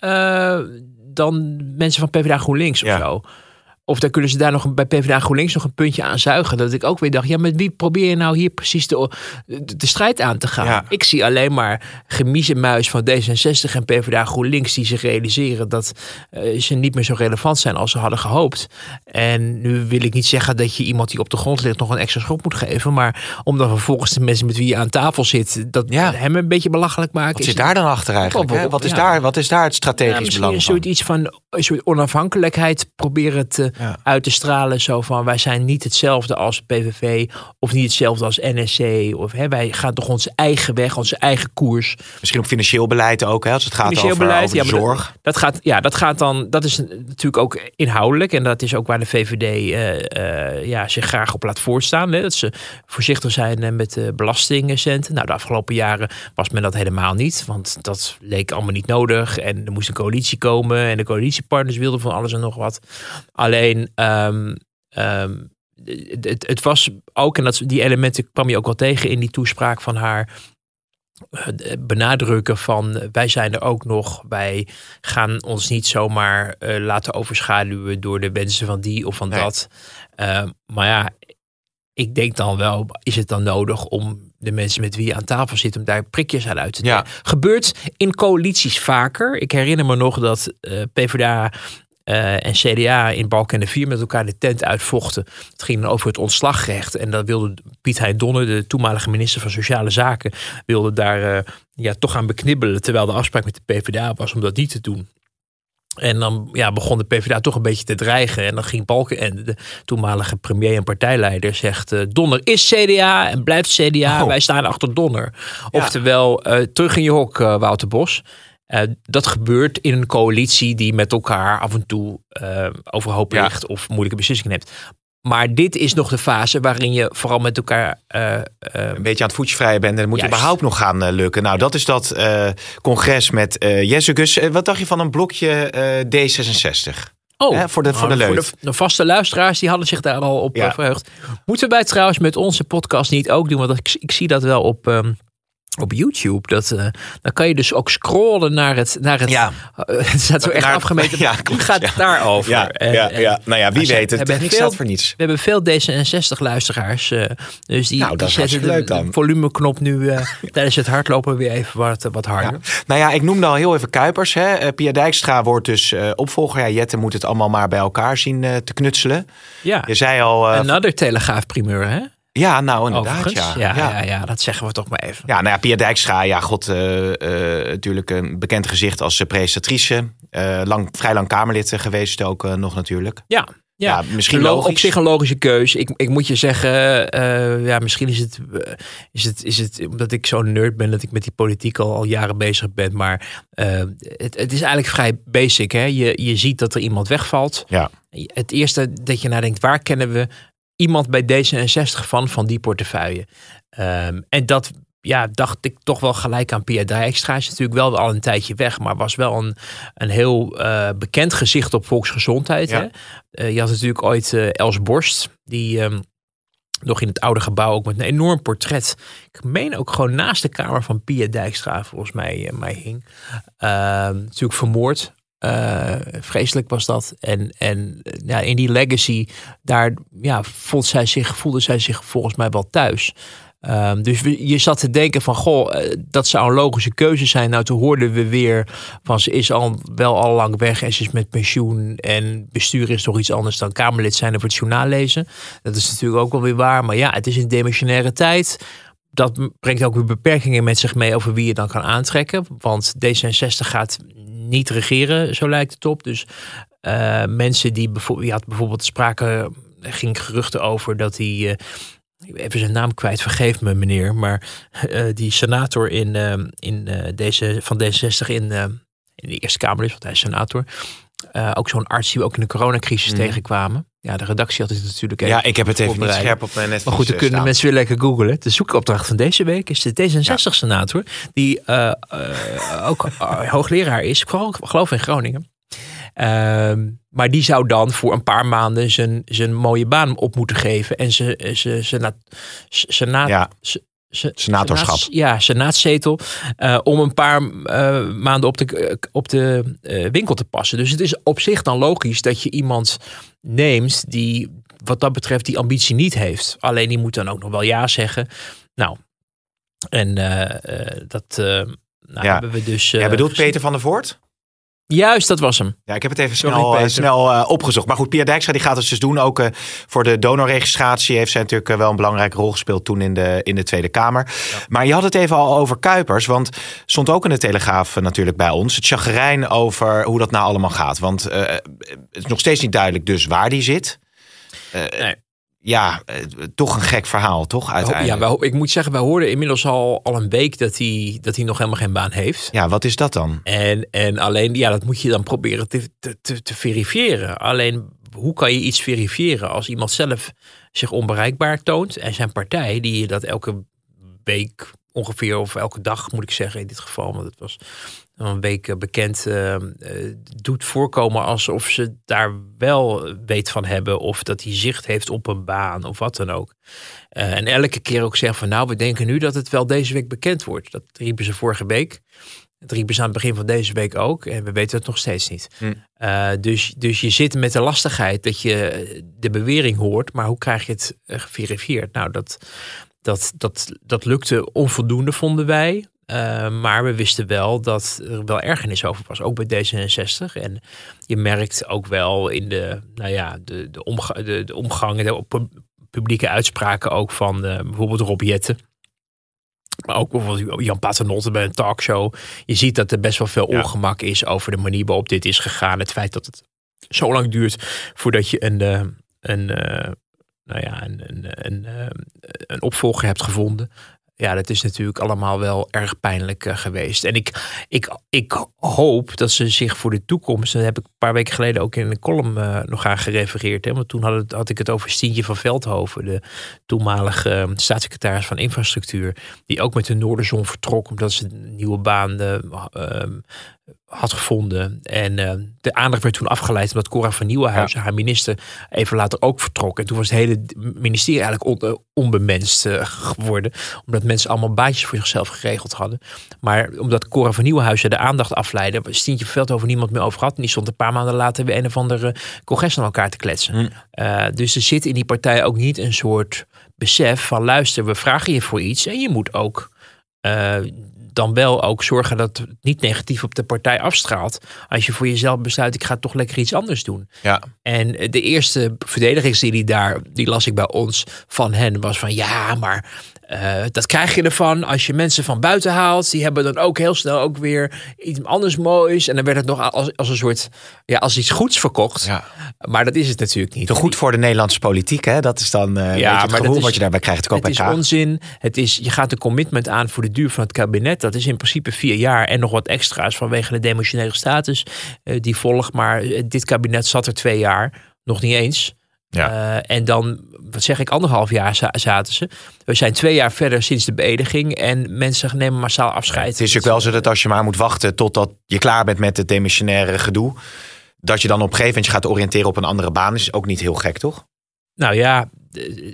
dan mensen van PvdA GroenLinks of Ja. zo. Of dan kunnen ze daar nog een- bij PvdA GroenLinks nog een puntje aan zuigen. Dat ik ook weer dacht, ja, met wie probeer je nou hier precies de, de, de strijd aan te gaan? Ja. Ik zie alleen maar gemiezenmuis van D66 en PvdA GroenLinks die zich realiseren dat eh, ze niet meer zo relevant zijn als ze hadden gehoopt. En nu wil ik niet zeggen dat je iemand die op de grond ligt nog een extra schop moet geven. Maar om dan vervolgens de mensen met wie je aan tafel zit, dat Ja. hem een beetje belachelijk maken. Wat zit daar dan achter eigenlijk? Hè? Wat, is ja. daar, wat is daar het strategisch belang een van? soort iets van een soort onafhankelijkheid proberen te Ja. uit te stralen. Zo van wij zijn niet hetzelfde als PVV of niet hetzelfde als NSC. Of hè, wij gaan toch onze eigen weg, onze eigen koers. Misschien op financieel beleid ook, hè, als het gaat Financieel over, beleid, over ja, de zorg. Dat, dat gaat, ja, dat gaat dan. Dat is natuurlijk ook inhoudelijk. En dat is ook waar de VVD eh, eh, ja, zich graag op laat voorstaan. Hè? Dat ze voorzichtig zijn eh, met de belastingcenten. Nou, de afgelopen jaren was men dat helemaal niet. Want dat leek allemaal niet nodig. En er moest een coalitie komen. En de coalitiepartners wilden van alles en nog wat. Alleen. Ehm, ehm, het, het, het was ook, en dat, die elementen kwam je ook wel tegen in die toespraak van haar eh, benadrukken van eh, wij zijn er ook nog. Wij gaan ons niet zomaar eh, laten overschaduwen door de wensen van die of van Nee. dat. Eh, maar ja, ik denk dan wel, is het dan nodig om de mensen met wie je aan tafel zit, om daar prikjes aan uit te Ja. delen? Gebeurt in coalities vaker. Ik herinner me nog dat eh, PvdA en CDA in Balken en de Vier met elkaar de tent uitvochten. Het ging dan over het ontslagrecht. En dat wilde Piet Hein Donner, de toenmalige minister van Sociale Zaken, wilde daar eh, ja, toch aan beknibbelen. Terwijl de afspraak met de PvdA was om dat niet te doen. En dan ja, begon de PvdA toch een beetje te dreigen. En dan ging Balkenende, de toenmalige premier en partijleider, zegt... eh, Donner is CDA en blijft CDA. Oh. Wij staan achter Donner. Oftewel, eh, terug in je hok, eh, Wouter Bos. Eh, dat gebeurt in een coalitie die met elkaar af en toe eh, overhoop Ja. ligt of moeilijke beslissingen neemt. Maar dit is nog de fase waarin je vooral met elkaar eh, een beetje aan het voetje vrijen bent. En moet Juist. überhaupt nog gaan lukken. Nou, dat is dat congres met. Eh, wat dacht je van een blokje eh, D66? Oh, Hè, voor de- voor de nou, de, de vaste luisteraars die hadden zich daar al op Ja. verheugd. Moeten wij trouwens met onze podcast niet ook doen? Want ik, ik zie dat wel op, ehm, op YouTube. Dat, eh, dan kan je dus ook scrollen naar het. Naar het Ja. Eh, het staat zo echt Naar- afgemeten. Ja, klopt, gaat ja. het daarover. Ja, En- ja, en- ja. Nou ja, wie weet het. Techniek veel- staat voor niets. We hebben veel D66-luisteraars. dus die, Nou, die zetten de, volumeknop nu eh, tijdens het hardlopen weer even wat, wat harder. Nou ja, ik noemde al heel even Kuipers. Hè. Eh, Pia Dijkstra wordt dus eh, opvolger. Ja, Jette moet het allemaal maar bij elkaar zien eh, te knutselen. Ja. Je zei al... eh, Another telegraaf primeur, hè? Ja, nou inderdaad. Ja. Ja, ja. Ja, dat zeggen we toch maar even. Ja, nou ja, Pia Dijkstra, ja, god, eh, eh, natuurlijk een bekend gezicht als eh, presentatrice. Eh, lang, vrij lang Kamerlid geweest ook nog natuurlijk. Ja, ja. Misschien Lo- logisch. Op zich een logische keus. Ik, ik moet je zeggen, ja, misschien is het, is, het, is het omdat ik zo'n nerd ben dat ik met die politiek al, al jaren bezig ben. Maar het, het is eigenlijk vrij basic. Hè? Je, je ziet dat er iemand wegvalt. Ja. Het eerste dat je nadenkt, waar kennen we iemand bij D66 van, van die portefeuille? Ehm, en dat ja, dacht ik toch wel gelijk aan Pia Dijkstra. Is natuurlijk wel al een tijdje weg, maar was wel een, een heel eh, bekend gezicht op volksgezondheid. Ja. Hè? Eh, je had natuurlijk ooit eh, Els Borst, die ehm, nog in het oude gebouw ook met een enorm portret. Ik meen ook gewoon naast de kamer van Pia Dijkstra, volgens mij, mij hing. Ehm, natuurlijk vermoord. Eh, vreselijk was dat. En, en eh, ja, in die legacy, daar ja, zij zich, voelde zij zich volgens mij wel thuis. Ehm, dus je zat te denken van, goh, eh, dat zou een logische keuze zijn. Nou, toen hoorden we weer van, ze is al wel al lang weg en ze is met pensioen. En bestuur is toch iets anders dan Kamerlid zijn voor het journaal lezen. Dat is natuurlijk ook wel weer waar. Maar ja, het is een demissionaire tijd. Dat brengt ook weer beperkingen met zich mee over wie je dan kan aantrekken. Want D66 gaat niet regeren, zo lijkt het op. Dus eh, mensen die bijvoorbeeld, had bijvoorbeeld sprake, er ging geruchten over dat hij, eh, ik ben even zijn naam kwijt, vergeef me meneer, maar eh, die senator in, eh, in, eh, deze, van D66 in, eh, in de Eerste Kamer is, want hij is senator. Eh, ook zo'n arts die we ook in de coronacrisis Mhm. tegenkwamen. Ja, de redactie had het natuurlijk even Ja, ik heb het even niet scherp op mijn net. Maar goed, dan kunnen mensen weer lekker googlen. De zoekopdracht van deze week is de D66-senator. Die eh, eh, ook eh, hoogleraar is. Ik geloof- in Groningen. Ehm, maar die zou dan voor een paar maanden zijn, zijn mooie baan op moeten geven. En zijn ze, ze, senaat, Ja, Senatorschap. senaats- ja, senaatszetel. eh, om een paar eh, maanden op de, op de eh, winkel te passen. Dus het is op zich dan logisch dat je iemand neemt die wat dat betreft die ambitie niet heeft. Alleen die moet dan ook nog wel ja zeggen. Nou, en eh, eh, dat eh, nou, Ja. hebben we dus... eh, Jij bedoelt gezien. Peter van der Voort? Juist, dat was hem. Ja, ik heb het even Sorry, snel, eh, snel eh, opgezocht. Maar goed, Pia Dijkstra die gaat het dus doen. Ook eh, voor de donorregistratie heeft zij natuurlijk wel een belangrijke rol gespeeld toen in de, in de Tweede Kamer. Maar je had het even al over Kuipers. Want stond ook in de Telegraaf natuurlijk bij ons. Het chagrijn over hoe dat nou allemaal gaat. Want het is nog steeds niet duidelijk dus waar die zit. Nee. Ja, eh, toch een gek verhaal, toch? Ja, Uiteindelijk. wij, ik moet zeggen, wij hoorden inmiddels al, al een week dat hij, dat hij nog helemaal geen baan heeft. Ja, wat is dat dan? En, en alleen, ja, dat moet je dan proberen te, te, te, te verifiëren. Alleen, hoe kan je iets verifiëren als iemand zelf zich onbereikbaar toont en zijn partij, die dat elke week ongeveer, of elke dag moet ik zeggen in dit geval, want het was een week eh, bekend, eh, eh, doet voorkomen alsof ze daar wel weet van hebben of dat hij zicht heeft op een baan of wat dan ook. En elke keer ook zeggen van nou, we denken nu dat het wel deze week bekend wordt. Dat riepen ze vorige week. Dat riepen ze aan het begin van deze week ook. En we weten het nog steeds niet. Hm. Dus, dus je zit met de lastigheid dat je de bewering hoort. Maar hoe krijg je het geverifieerd? Nou, dat, dat, dat, dat lukte onvoldoende, vonden wij. Eh, maar we wisten wel dat er wel ergernis over was, ook bij D66. En je merkt ook wel in de, nou ja, de, de, omga de, de omgang, de pu- publieke uitspraken ook van eh, bijvoorbeeld Rob Jetten. Maar ook bijvoorbeeld Jan Paternotte bij een talkshow. Je ziet dat er best wel veel Ja. ongemak is over de manier waarop dit is gegaan. Het feit dat het zo lang duurt voordat je een, eh, een, nou ja, een, een, een, een opvolger hebt gevonden. Ja, dat is natuurlijk allemaal wel erg pijnlijk eh, geweest. En ik, ik, ik hoop dat ze zich voor de toekomst, dat heb ik een paar weken geleden ook in een column eh, nog aan gerefereerd. Hè, want toen had, het, had ik het over Stientje van Veldhoven, de toenmalige eh, staatssecretaris van Infrastructuur, die ook met de Noorderzon vertrok omdat ze een nieuwe baan had gevonden. En uh, de aandacht werd toen afgeleid omdat Cora van Nieuwenhuizen, haar minister, even later ook vertrok. En toen was het hele ministerie eigenlijk on, uh, onbemenst uh, geworden. Omdat mensen allemaal baantjes voor zichzelf geregeld hadden. Maar omdat Cora van Nieuwenhuizen de aandacht afleidde, Stientje Veld over niemand meer over gehad. En die stond een paar maanden later weer een of andere congres aan elkaar te kletsen. Hm. dus er zit in die partij ook niet een soort besef van luister, we vragen je voor iets en je moet ook dan wel ook zorgen dat het niet negatief op de partij afstraalt. Als je voor jezelf besluit, ik ga toch lekker iets anders doen. Ja. En de eerste verdedigingslinie daar, die las ik bij ons van hen, was van ja, maar uh, dat krijg je ervan als je mensen van buiten haalt. Die hebben dan ook heel snel ook weer iets anders moois. En dan werd het nog als, als een soort, ja, als iets goeds verkocht. Ja. Maar dat is het natuurlijk niet. Te goed voor de Nederlandse politiek, hè? Dat is dan uh, ja, het maar gevoel wat je daarbij krijgt. Het is onzin. Het is, je gaat een commitment aan voor de duur van het kabinet. Dat is in principe vier jaar en nog wat extra's vanwege de demotionele status uh, die volgt. Maar dit kabinet zat er twee jaar, nog niet eens. Ja. Uh, en dan, wat zeg ik, anderhalf jaar zaten ze. We zijn twee jaar verder sinds de beëdiging en mensen nemen massaal afscheid. het is ook wel zo dat als je maar moet wachten totdat je klaar bent met het demissionaire gedoe, dat je dan op een gegeven moment je gaat oriënteren op een andere baan, is ook niet heel gek, toch? Nou ja.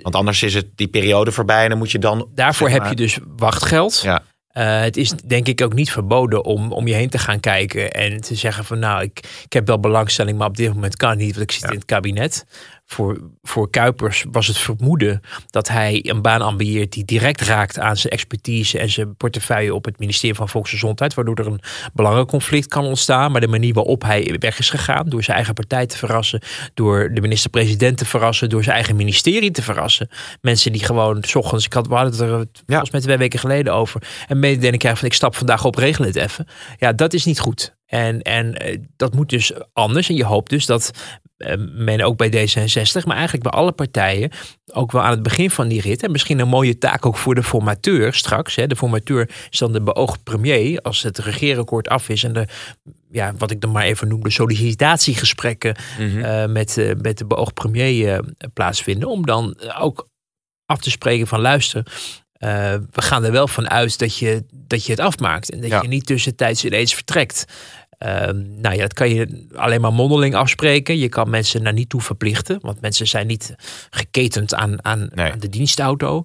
Want anders is het die periode voorbij en dan moet je dan. Daarvoor heb je dus wachtgeld. Ja. Uh, het is denk ik ook niet verboden om, om je heen te gaan kijken en te zeggen van nou, ik, ik heb wel belangstelling, maar op dit moment kan het niet, want ik zit Ja. in het kabinet. Voor, voor Kuipers was het vermoeden dat hij een baan ambieert die direct raakt aan zijn expertise en zijn portefeuille op het ministerie van Volksgezondheid, waardoor er een belangenconflict kan ontstaan. Maar de manier waarop hij weg is gegaan, door zijn eigen partij te verrassen, door de minister-president te verrassen, door zijn eigen ministerie te verrassen. Mensen die gewoon s ochtends, ik had, we hadden het er volgens mij twee weken geleden over, en mededeling krijgen van ik stap vandaag op, regel het even. Ja, dat is niet goed. En, en eh, dat moet dus anders. En je hoopt dus dat men ook bij D66, maar eigenlijk bij alle partijen, ook wel aan het begin van die rit. En misschien een mooie taak ook voor de formateur straks. Hè. De formateur is dan de beoogd premier. Als het regeerakkoord af is en de, ja, wat ik dan maar even noem, de sollicitatiegesprekken Mhm. eh, met, eh, met de beoogd premier eh, plaatsvinden. Om dan eh, ook af te spreken van luister. eh, we gaan er wel van uit dat je, dat je het afmaakt. En dat Ja. je niet tussentijds ineens vertrekt. Ehm, nou ja, dat kan je alleen maar mondeling afspreken. Je kan mensen daar niet toe verplichten. Want mensen zijn niet geketend aan, aan, Nee. aan de dienstauto.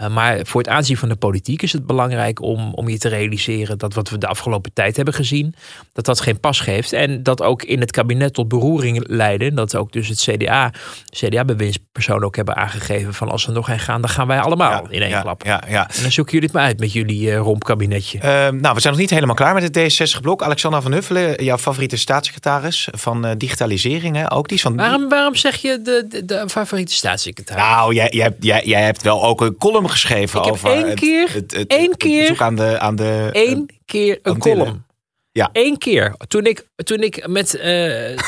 Uh, maar voor het aanzien van de politiek is het belangrijk om, om je te realiseren dat wat we de afgelopen tijd hebben gezien, dat dat geen pas geeft. En dat ook in het kabinet tot beroering leidde. Dat ook dus het CDA, CDA-bewindspersonen ook hebben aangegeven van als er nog een gaan, dan gaan wij allemaal in één ja, klap. Ja, ja. En dan zoeken jullie het maar uit met jullie uh, rompkabinetje. Ehm, nou, we zijn nog niet helemaal klaar met het D66-blok. Alexander van Huffelen, jouw favoriete staatssecretaris van eh, digitalisering, hè? ook die is van. Waarom, waarom zeg je de, de, de favoriete staatssecretaris? Nou, jij, jij, jij, jij hebt wel ook een column geschreven Ik heb over één het, keer- het, één keer- aan de, aan de Eén keer een Antillen. column. Ja. Eén keer. Toen ik, toen ik met, eh,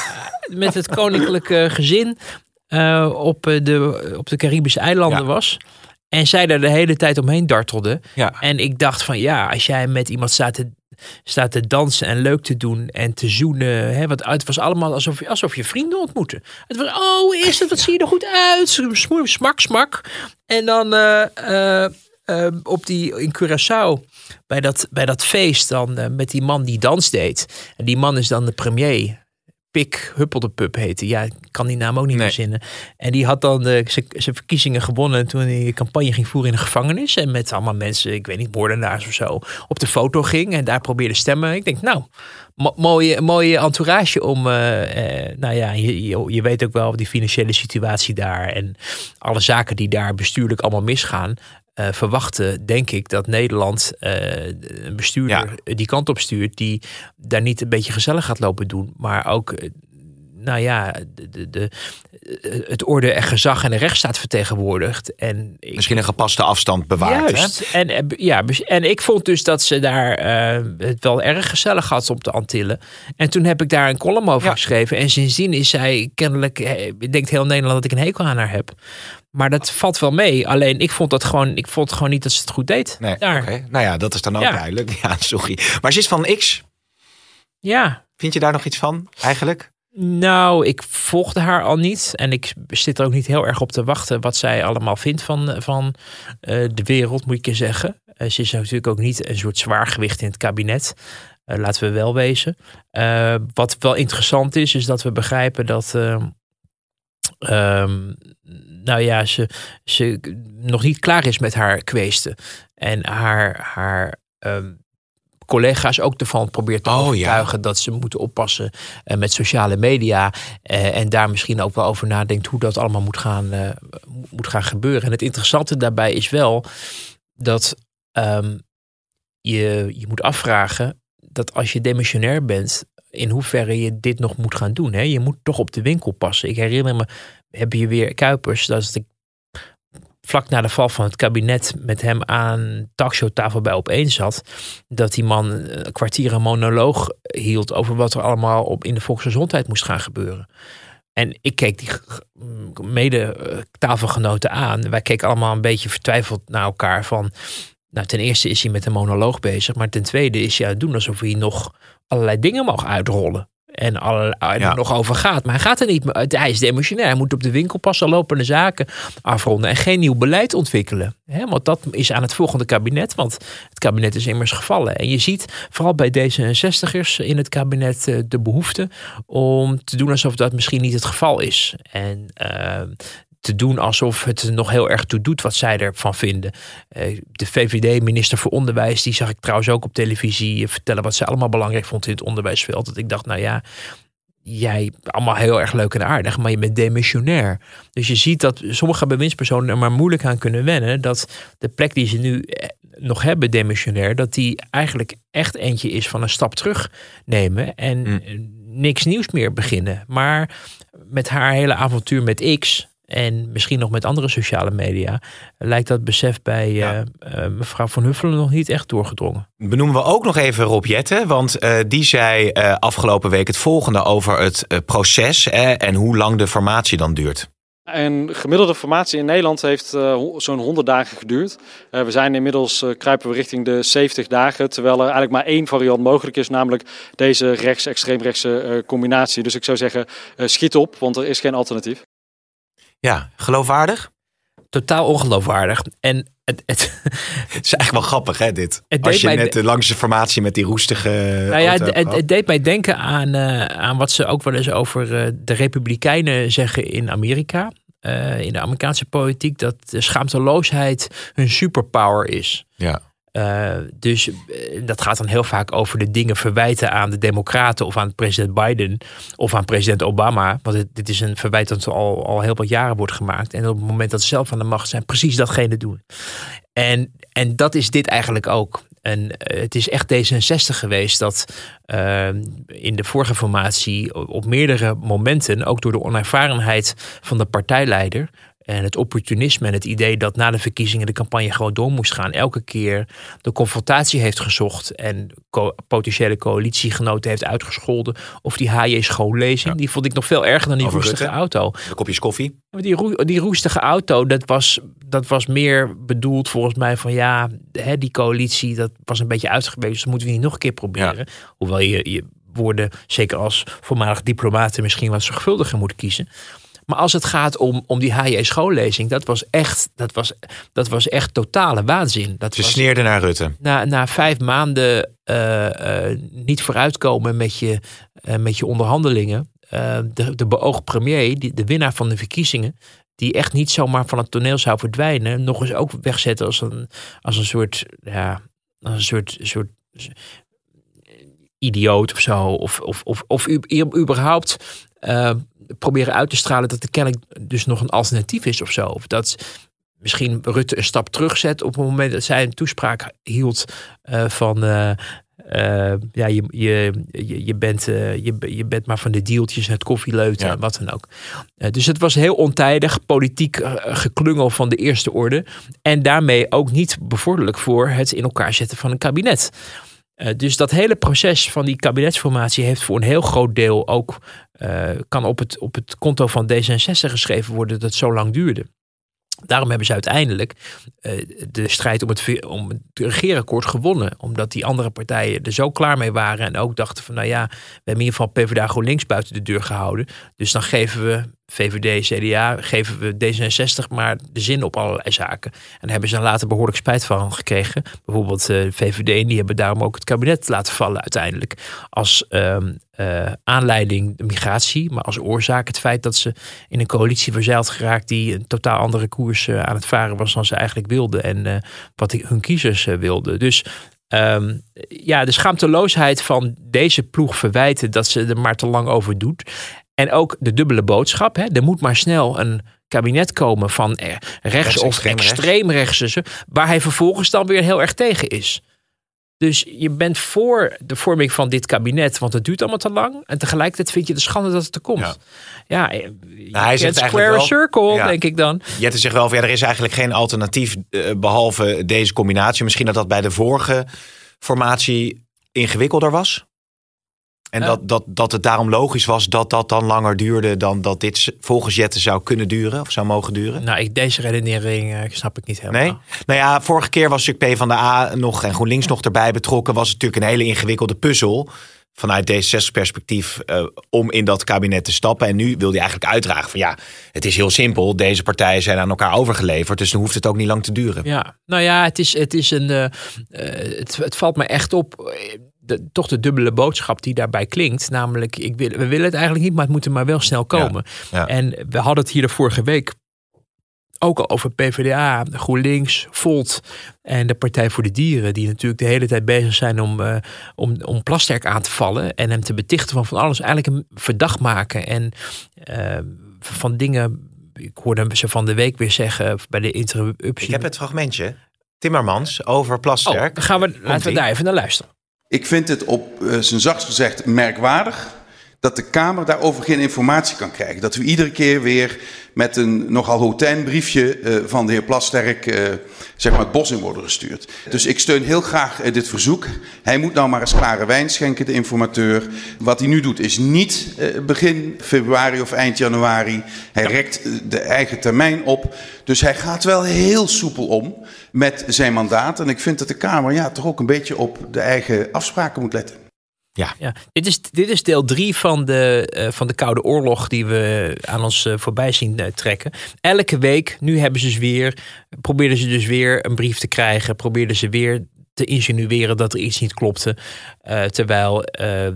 met het koninklijke gezin eh, op, eh, de, op de Caribische eilanden Ja. was. En zij daar de hele tijd omheen dartelde. Ja. En ik dacht van ja, als jij met iemand staat te, staat te dansen en leuk te doen en te zoenen. Hè, want het was allemaal alsof je, alsof je vrienden ontmoette. Het was, oh, is het? Wat zie je er goed uit? Smak, smak. En dan eh, eh, eh, op die, in Curaçao, bij dat, bij dat feest, dan met die man die dans deed. En die man is dan de premier. Pik Huppeldepup heette. Ja, ik kan die naam ook niet Nee. verzinnen. En die had dan de- zijn zijn verkiezingen gewonnen toen hij campagne ging voeren in de gevangenis. En met allemaal mensen, ik weet niet, moordenaars of zo, op de foto ging. En daar probeerde stemmen. Ik denk, nou, mo- mooie, mooie entourage om, eh, eh, nou ja, je, je, je weet ook wel die financiële situatie daar. En alle zaken die daar bestuurlijk allemaal misgaan. Eh, verwachten, denk ik, dat Nederland eh, een bestuurder die kant op stuurt, die daar niet een beetje gezellig gaat lopen doen, maar ook, eh, nou ja, de, de, de, het orde en gezag en de rechtsstaat vertegenwoordigt. En ik, Misschien een gepaste afstand bewaard. Juist. En, eh, ja, en ik vond dus dat ze daar eh, het wel erg gezellig had op de Antillen. En toen heb ik daar een column over Ja. geschreven. En sindsdien is zij kennelijk, eh, denkt heel Nederland dat ik een hekel aan haar heb. Maar dat valt wel mee. Alleen ik vond dat gewoon, ik vond gewoon niet dat ze het goed deed. Nee, daar. oké. Nou ja, dat is dan ook Ja. duidelijk. Ja, sorry. Maar ze is van X. Ja. Vind je daar nog iets van eigenlijk? Nou, ik volgde haar al niet. En ik zit er ook niet heel erg op te wachten wat zij allemaal vindt van, van eh, de wereld, moet ik je zeggen. Eh, ze is natuurlijk ook niet een soort zwaargewicht in het kabinet. Uh, laten we wel wezen. Wat wel interessant is, is dat we begrijpen dat. Uh, um, nou ja, ze, ze nog niet klaar is met haar kweesten. En haar, haar um, collega's ook ervan probeert te Oh, overtuigen dat ze moeten oppassen uh, met sociale media. Uh, en daar misschien ook wel over nadenkt hoe dat allemaal moet gaan, uh, moet gaan gebeuren. En het interessante daarbij is wel dat um, je, je moet afvragen dat als je demissionair bent, in hoeverre je dit nog moet gaan doen. Hè? Je moet toch op de winkel passen. Ik herinner me, heb je weer Kuipers, dat is de vlak na de val van het kabinet met hem aan talkshowtafel bij opeen zat, dat die man een kwartier een monoloog hield over wat er allemaal op in de volksgezondheid moest gaan gebeuren. En ik keek die mede tafelgenoten aan. Wij keken allemaal een beetje vertwijfeld naar elkaar van. Nou, ten eerste is hij met een monoloog bezig, maar ten tweede is hij aan het doen alsof hij nog allerlei dingen mag uitrollen. En Ja. er nog over gaat. Maar hij gaat er niet. Hij is emotioneel. Hij moet op de winkel passen, lopende zaken afronden. En geen nieuw beleid ontwikkelen. Want dat is aan het volgende kabinet. Want het kabinet is immers gevallen. En je ziet vooral bij D66'ers in het kabinet eh, de behoefte om te doen alsof dat misschien niet het geval is. En eh, te doen alsof het nog heel erg toe doet wat zij ervan vinden. Eh, De VVD-minister voor Onderwijs, die zag ik trouwens ook op televisie vertellen wat ze allemaal belangrijk vond in het onderwijsveld. Dat ik dacht, nou ja, jij allemaal heel erg leuk en aardig, maar je bent demissionair. Dus je ziet dat sommige bewindspersonen er maar moeilijk aan kunnen wennen dat de plek die ze nu eh, nog hebben, demissionair, dat die eigenlijk echt eentje is van een stap terug nemen en Mm. eh, niks nieuws meer beginnen. Maar met haar hele avontuur met X en misschien nog met andere sociale media, lijkt dat besef bij Ja. eh, eh, mevrouw Van Huffelen nog niet echt doorgedrongen. Benoemen we ook nog even Rob Jetten, want eh, die zei eh, afgelopen week het volgende over het proces eh, en hoe lang de formatie dan duurt. Een gemiddelde formatie in Nederland heeft uh, zo'n 100 dagen geduurd. Uh, we zijn inmiddels uh, kruipen we richting de 70 dagen, terwijl er eigenlijk maar één variant mogelijk is, namelijk deze rechts, extreemrechtse uh, combinatie. Dus ik zou zeggen, uh, schiet op, want er is geen alternatief. Ja, geloofwaardig? Totaal ongeloofwaardig. En het, het, Het is echt wel grappig, hè, dit. Het Als je mij net de- langs de formatie met die roestige. Nou ja, auto het, het, deed mij denken aan, eh, aan wat ze ook wel eens over eh, de Republikeinen zeggen in Amerika. eh, in de Amerikaanse politiek. Dat de schaamteloosheid hun superpower is. Ja. Eh, dus eh, dat gaat dan heel vaak over de dingen verwijten aan de Democraten of aan president Biden of aan president Obama. Want het- dit is een verwijt dat al, al heel wat jaren wordt gemaakt. En op het moment dat ze zelf aan de macht zijn, precies datgene doen. En, en dat is dit eigenlijk ook. En eh, het is echt D66 geweest dat in de vorige formatie op meerdere momenten, ook door de onervarenheid van de partijleider, en het opportunisme en het idee dat na de verkiezingen de campagne gewoon door moest gaan. Elke keer de confrontatie heeft gezocht en co- potentiële coalitiegenoten heeft uitgescholden. Of die HJ schoollezing. Die vond ik nog veel erger dan die Over roestige Rutte? auto. De kopjes koffie. Die, roe- die roestige auto, dat was, dat was meer bedoeld volgens mij van ja, hè, die coalitie, dat was een beetje uitgewezen. Dus dat moeten we niet nog een keer proberen. Hoewel je, je woorden, zeker als voormalig diplomaten, misschien wat zorgvuldiger moet kiezen. Maar als het gaat om, om die HJ schoollezing, dat was echt, dat was, dat was echt totale waanzin. Dat Ze was, sneerde naar Rutte. na, na vijf maanden eh, eh, niet vooruitkomen met je, eh, met je onderhandelingen. de, de beoogd premier, die, de winnaar van de verkiezingen, die echt niet zomaar van het toneel zou verdwijnen, nog eens ook wegzetten als een, als een soort, ja, als een soort, soort idioot of zo. Of, of, of, of überhaupt proberen uit te stralen dat er kennelijk dus nog een alternatief is of zo. Of dat misschien Rutte een stap terugzet op het moment dat zij een toespraak hield eh, van. eh, eh, ja, je, je, je, je, bent, je, je bent maar van de deeltjes, het koffieleuten Ja. en wat dan ook. Dus het was heel ontijdig, politiek geklungel van de eerste orde. En daarmee ook niet bevorderlijk voor het in elkaar zetten van een kabinet. Eh, dus dat hele proces van die kabinetsformatie heeft voor een heel groot deel ook, eh, kan op het, op het konto van D66 geschreven worden dat het zo lang duurde. Daarom hebben ze uiteindelijk eh, de strijd om het, om het regeerakkoord gewonnen. Omdat die andere partijen er zo klaar mee waren. En ook dachten van nou ja, we hebben in ieder geval PvdA GroenLinks buiten de deur gehouden. Dus dan geven we VVD, CDA geven we D66 maar de zin op allerlei zaken. En daar hebben ze later behoorlijk spijt van gekregen. Bijvoorbeeld de uh, VVD, die hebben daarom ook het kabinet laten vallen uiteindelijk. Als uh, aanleiding de migratie, maar als oorzaak het feit dat ze in een coalitie verzeild geraakt die een totaal andere koers uh, aan het varen was dan ze eigenlijk wilden en wat hun kiezers wilden. Dus um, ja, de schaamteloosheid van deze ploeg verwijten dat ze er maar te lang over doet. En ook de dubbele boodschap. Hè? Er moet maar snel een kabinet komen van rechts, rechts of extreem, extreem rechts. Waar hij vervolgens dan weer heel erg tegen is. Dus je bent voor de vorming van dit kabinet, want het duurt allemaal te lang. En tegelijkertijd vind je de schande dat het er komt. Ja, ja nou, hij zit square wel, circle, ja, denk ik dan. Jette zegt wel, ja, er is eigenlijk geen alternatief uh, behalve deze combinatie. Misschien dat dat bij de vorige formatie ingewikkelder was. En dat, dat, dat het daarom logisch was dat dat dan langer duurde dan dat dit volgens Jette zou kunnen duren of zou mogen duren? Nou, ik, deze redenering uh, snap ik niet helemaal. Nee? Nou ja, vorige keer was natuurlijk P van de A nog en GroenLinks nog erbij betrokken. Was het natuurlijk een hele ingewikkelde puzzel vanuit D66 perspectief uh, om in dat kabinet te stappen. En nu wil hij eigenlijk uitdragen van ja, het is heel simpel. Deze partijen zijn aan elkaar overgeleverd, dus dan hoeft het ook niet lang te duren. Ja, nou ja, het is, het is een, uh, het, het valt me echt op de, toch de dubbele boodschap die daarbij klinkt. Namelijk, ik wil, we willen het eigenlijk niet, maar het moet er maar wel snel komen. En we hadden het hier de vorige week ook al over PvdA, GroenLinks, Volt en de Partij voor de Dieren. Die natuurlijk de hele tijd bezig zijn om, uh, om, om Plasterk aan te vallen. En hem te betichten van van alles. Eigenlijk hem verdacht maken. En uh, van dingen... Ik hoorde ze van de week weer zeggen bij de interruptie. Ik heb het fragmentje. Timmermans over Plasterk. Oh, gaan we, laten we daar even naar luisteren. Ik vind het op uh, zijn zachtst gezegd merkwaardig dat de Kamer daarover geen informatie kan krijgen. Dat we iedere keer weer met een nogal hotijn briefje uh, van de heer Plasterk uh, zeg maar het bos in worden gestuurd. Dus ik steun heel graag uh, dit verzoek. Hij moet nou maar eens klare wijn schenken, de informateur. Wat hij nu doet is niet begin februari of eind januari. Hij rekt de eigen termijn op. Dus hij gaat wel heel soepel om met zijn mandaat. En ik vind dat de Kamer ja, toch ook een beetje op de eigen afspraken moet letten. Ja. ja. Dit, is, dit is deel drie van de, uh, van de Koude Oorlog die we aan ons uh, voorbij zien uh, trekken. Elke week, nu hebben ze dus weer, probeerden ze dus weer een brief te krijgen, probeerden ze weer te insinueren dat er iets niet klopte. terwijl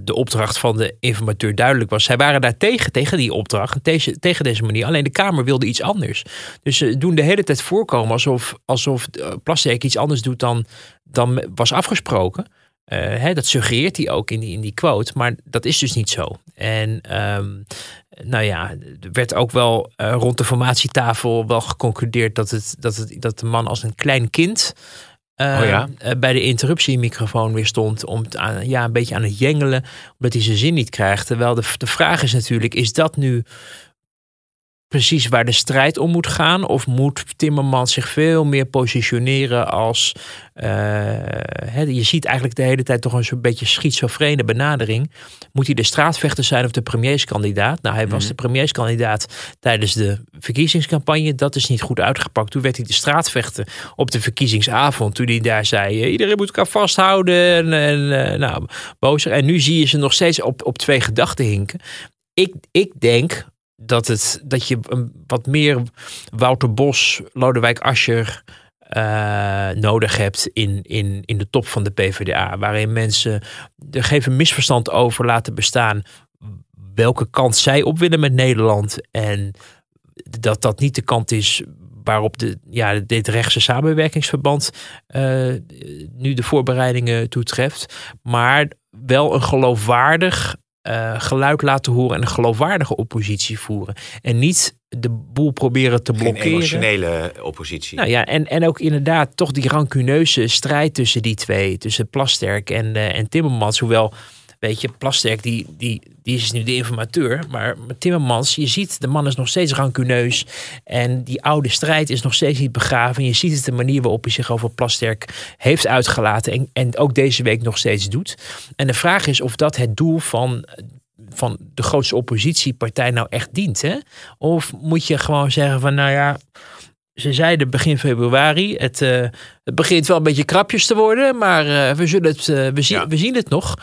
de opdracht van de informateur duidelijk was. Zij waren daar tegen, tegen die opdracht, tegen, tegen deze manier. Alleen de Kamer wilde iets anders. Dus ze doen de hele tijd voorkomen alsof, alsof Plastic iets anders doet dan, dan was afgesproken. Uh, hè, dat suggereert hij ook in die, in die quote, maar dat is dus niet zo. En um, nou ja, er werd ook wel uh, rond de formatietafel wel geconcludeerd dat, het, dat, het, dat de man als een klein kind uh, oh ja? bij de interruptiemicrofoon weer stond om het aan, ja, een beetje aan het jengelen, omdat hij zijn zin niet krijgt. Terwijl de, de vraag is natuurlijk, is dat nu precies waar de strijd om moet gaan? Of moet Timmermans zich veel meer positioneren als. Uh, je ziet eigenlijk de hele tijd toch een soort beetje schizofrene benadering. Moet hij de straatvechter zijn of de premierskandidaat? Nou, hij was mhm. de premierskandidaat tijdens de verkiezingscampagne. Dat is niet goed uitgepakt. Toen werd hij de straatvechter op de verkiezingsavond. Toen hij daar zei: eh, iedereen moet elkaar vasthouden. En, en uh, nou, bozer. En nu zie je ze nog steeds op, op twee gedachten hinken. Ik, ik denk, dat, het, dat je een, wat meer Wouter Bos, Lodewijk Asscher uh, nodig hebt in, in, in de top van de PvdA. Waarin mensen er geven misverstand over laten bestaan welke kant zij op willen met Nederland. En dat dat niet de kant is waarop de, ja, dit rechtse samenwerkingsverband uh, nu de voorbereidingen toetreft. Maar wel een geloofwaardig uh, geluid laten horen en een geloofwaardige oppositie voeren. En niet de boel proberen te blokkeren. Geen emotionele oppositie. Nou ja, en, en ook inderdaad toch die rancuneuze strijd tussen die twee. Tussen Plasterk en, uh, en Timmermans. Hoewel Weet je, Plasterk die, die, die is nu de informateur. Maar Timmermans, je ziet, de man is nog steeds rancuneus. En die oude strijd is nog steeds niet begraven. Je ziet het de manier waarop hij zich over Plasterk heeft uitgelaten. En, en ook deze week nog steeds doet. En de vraag is of dat het doel van van de grootste oppositiepartij nou echt dient. Hè? Of moet je gewoon zeggen van nou ja, ze zeiden begin februari, het, uh, het begint wel een beetje krapjes te worden, maar uh, we, zullen het, uh, we, zien, we zien het nog.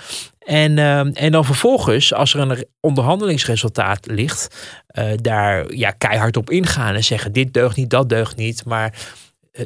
En, ehm, en dan vervolgens, als er een onderhandelingsresultaat ligt, eh, daar ja, keihard op ingaan en zeggen: dit deugt niet, dat deugt niet. Maar eh,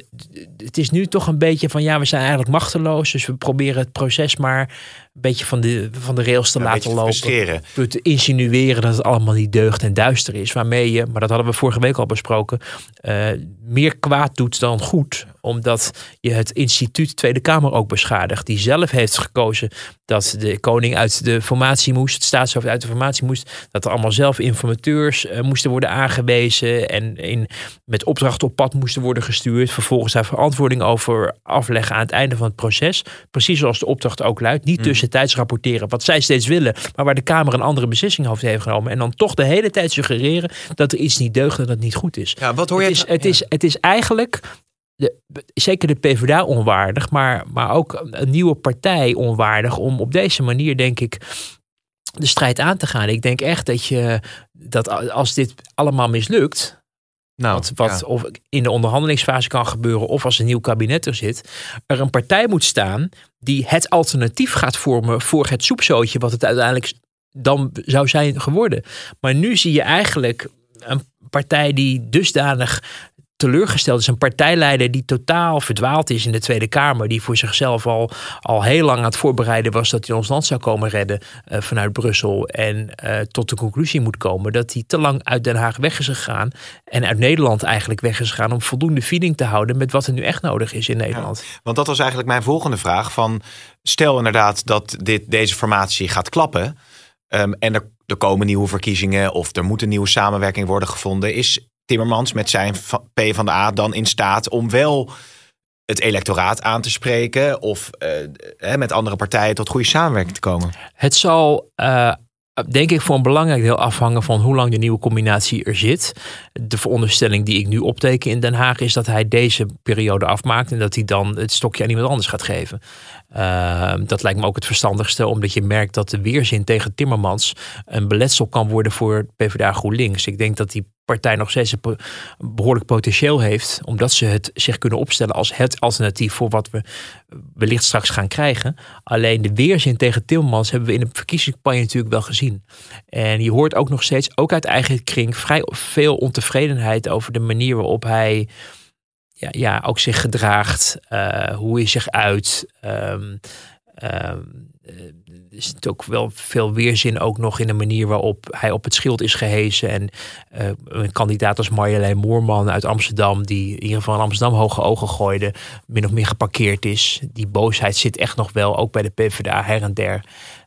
het is nu toch een beetje van ja, we zijn eigenlijk machteloos. Dus we proberen het proces maar een beetje van de, van de rails te Ja, laten lopen. Door te insinueren dat het allemaal niet deugt en duister is. Waarmee je, maar dat hadden we vorige week al besproken, eh, meer kwaad doet dan goed. Omdat je het instituut Tweede Kamer ook beschadigt. Die zelf heeft gekozen dat de koning uit de formatie moest, het staatshoofd uit de formatie moest. Dat er allemaal zelf informateurs eh, moesten worden aangewezen. En in, met opdracht op pad moesten worden gestuurd. Vervolgens daar verantwoording over afleggen aan het einde van het proces. Precies zoals de opdracht ook luidt. Niet tussentijds rapporteren wat zij steeds willen. Maar waar de Kamer een andere beslissing over heeft genomen. En dan toch de hele tijd suggereren dat er iets niet deugt en dat het niet goed is. Ja, wat hoor Het je? is, het, is, het is eigenlijk, de, zeker de PvdA onwaardig, maar, maar ook een nieuwe partij onwaardig om op deze manier, denk ik, de strijd aan te gaan. Ik denk echt dat je, dat als dit allemaal mislukt, nou, wat, wat ja. of in de onderhandelingsfase kan gebeuren of als een nieuw kabinet er zit, er een partij moet staan die het alternatief gaat vormen voor het soepzootje wat het uiteindelijk dan zou zijn geworden. Maar nu zie je eigenlijk een partij die dusdanig teleurgesteld is. Een partijleider die totaal verdwaald is in de Tweede Kamer. Die voor zichzelf al, al heel lang aan het voorbereiden was dat hij ons land zou komen redden eh, vanuit Brussel. En eh, tot de conclusie moet komen dat hij te lang uit Den Haag weg is gegaan. En uit Nederland eigenlijk weg is gegaan om voldoende feeding te houden met wat er nu echt nodig is in Nederland. Want dat was eigenlijk mijn volgende vraag. Van, stel inderdaad dat dit, deze formatie gaat klappen. ehm, en er, er komen nieuwe verkiezingen. Of er moet een nieuwe samenwerking worden gevonden. Is Timmermans met zijn P van de A dan in staat om wel het electoraat aan te spreken. Of eh, met andere partijen tot goede samenwerking te komen? Het zal, eh, denk ik, voor een belangrijk deel afhangen van hoe lang de nieuwe combinatie er zit. De veronderstelling die ik nu opteken in Den Haag is dat hij deze periode afmaakt en dat hij dan het stokje aan iemand anders gaat geven. Eh, dat lijkt me ook het verstandigste, omdat je merkt dat de weerzin tegen Timmermans een beletsel kan worden voor PvdA GroenLinks. Ik denk dat die partij nog steeds een behoorlijk potentieel heeft, omdat ze het zich kunnen opstellen als het alternatief voor wat we wellicht straks gaan krijgen. Alleen de weerzin tegen Timmermans hebben we in de verkiezingscampagne natuurlijk wel gezien. En je hoort ook nog steeds, ook uit eigen kring, vrij veel ontevredenheid over de manier waarop hij ja, ja, ook zich gedraagt, eh, hoe hij zich uit. Ehm, ehm, er zit ook wel veel weerzin ook nog in de manier waarop hij op het schild is gehezen. En eh, een kandidaat als Marjolein Moorman uit Amsterdam, die in ieder geval Amsterdam hoge ogen gooide, min of meer geparkeerd is. Die boosheid zit echt nog wel, ook bij de PvdA her en der.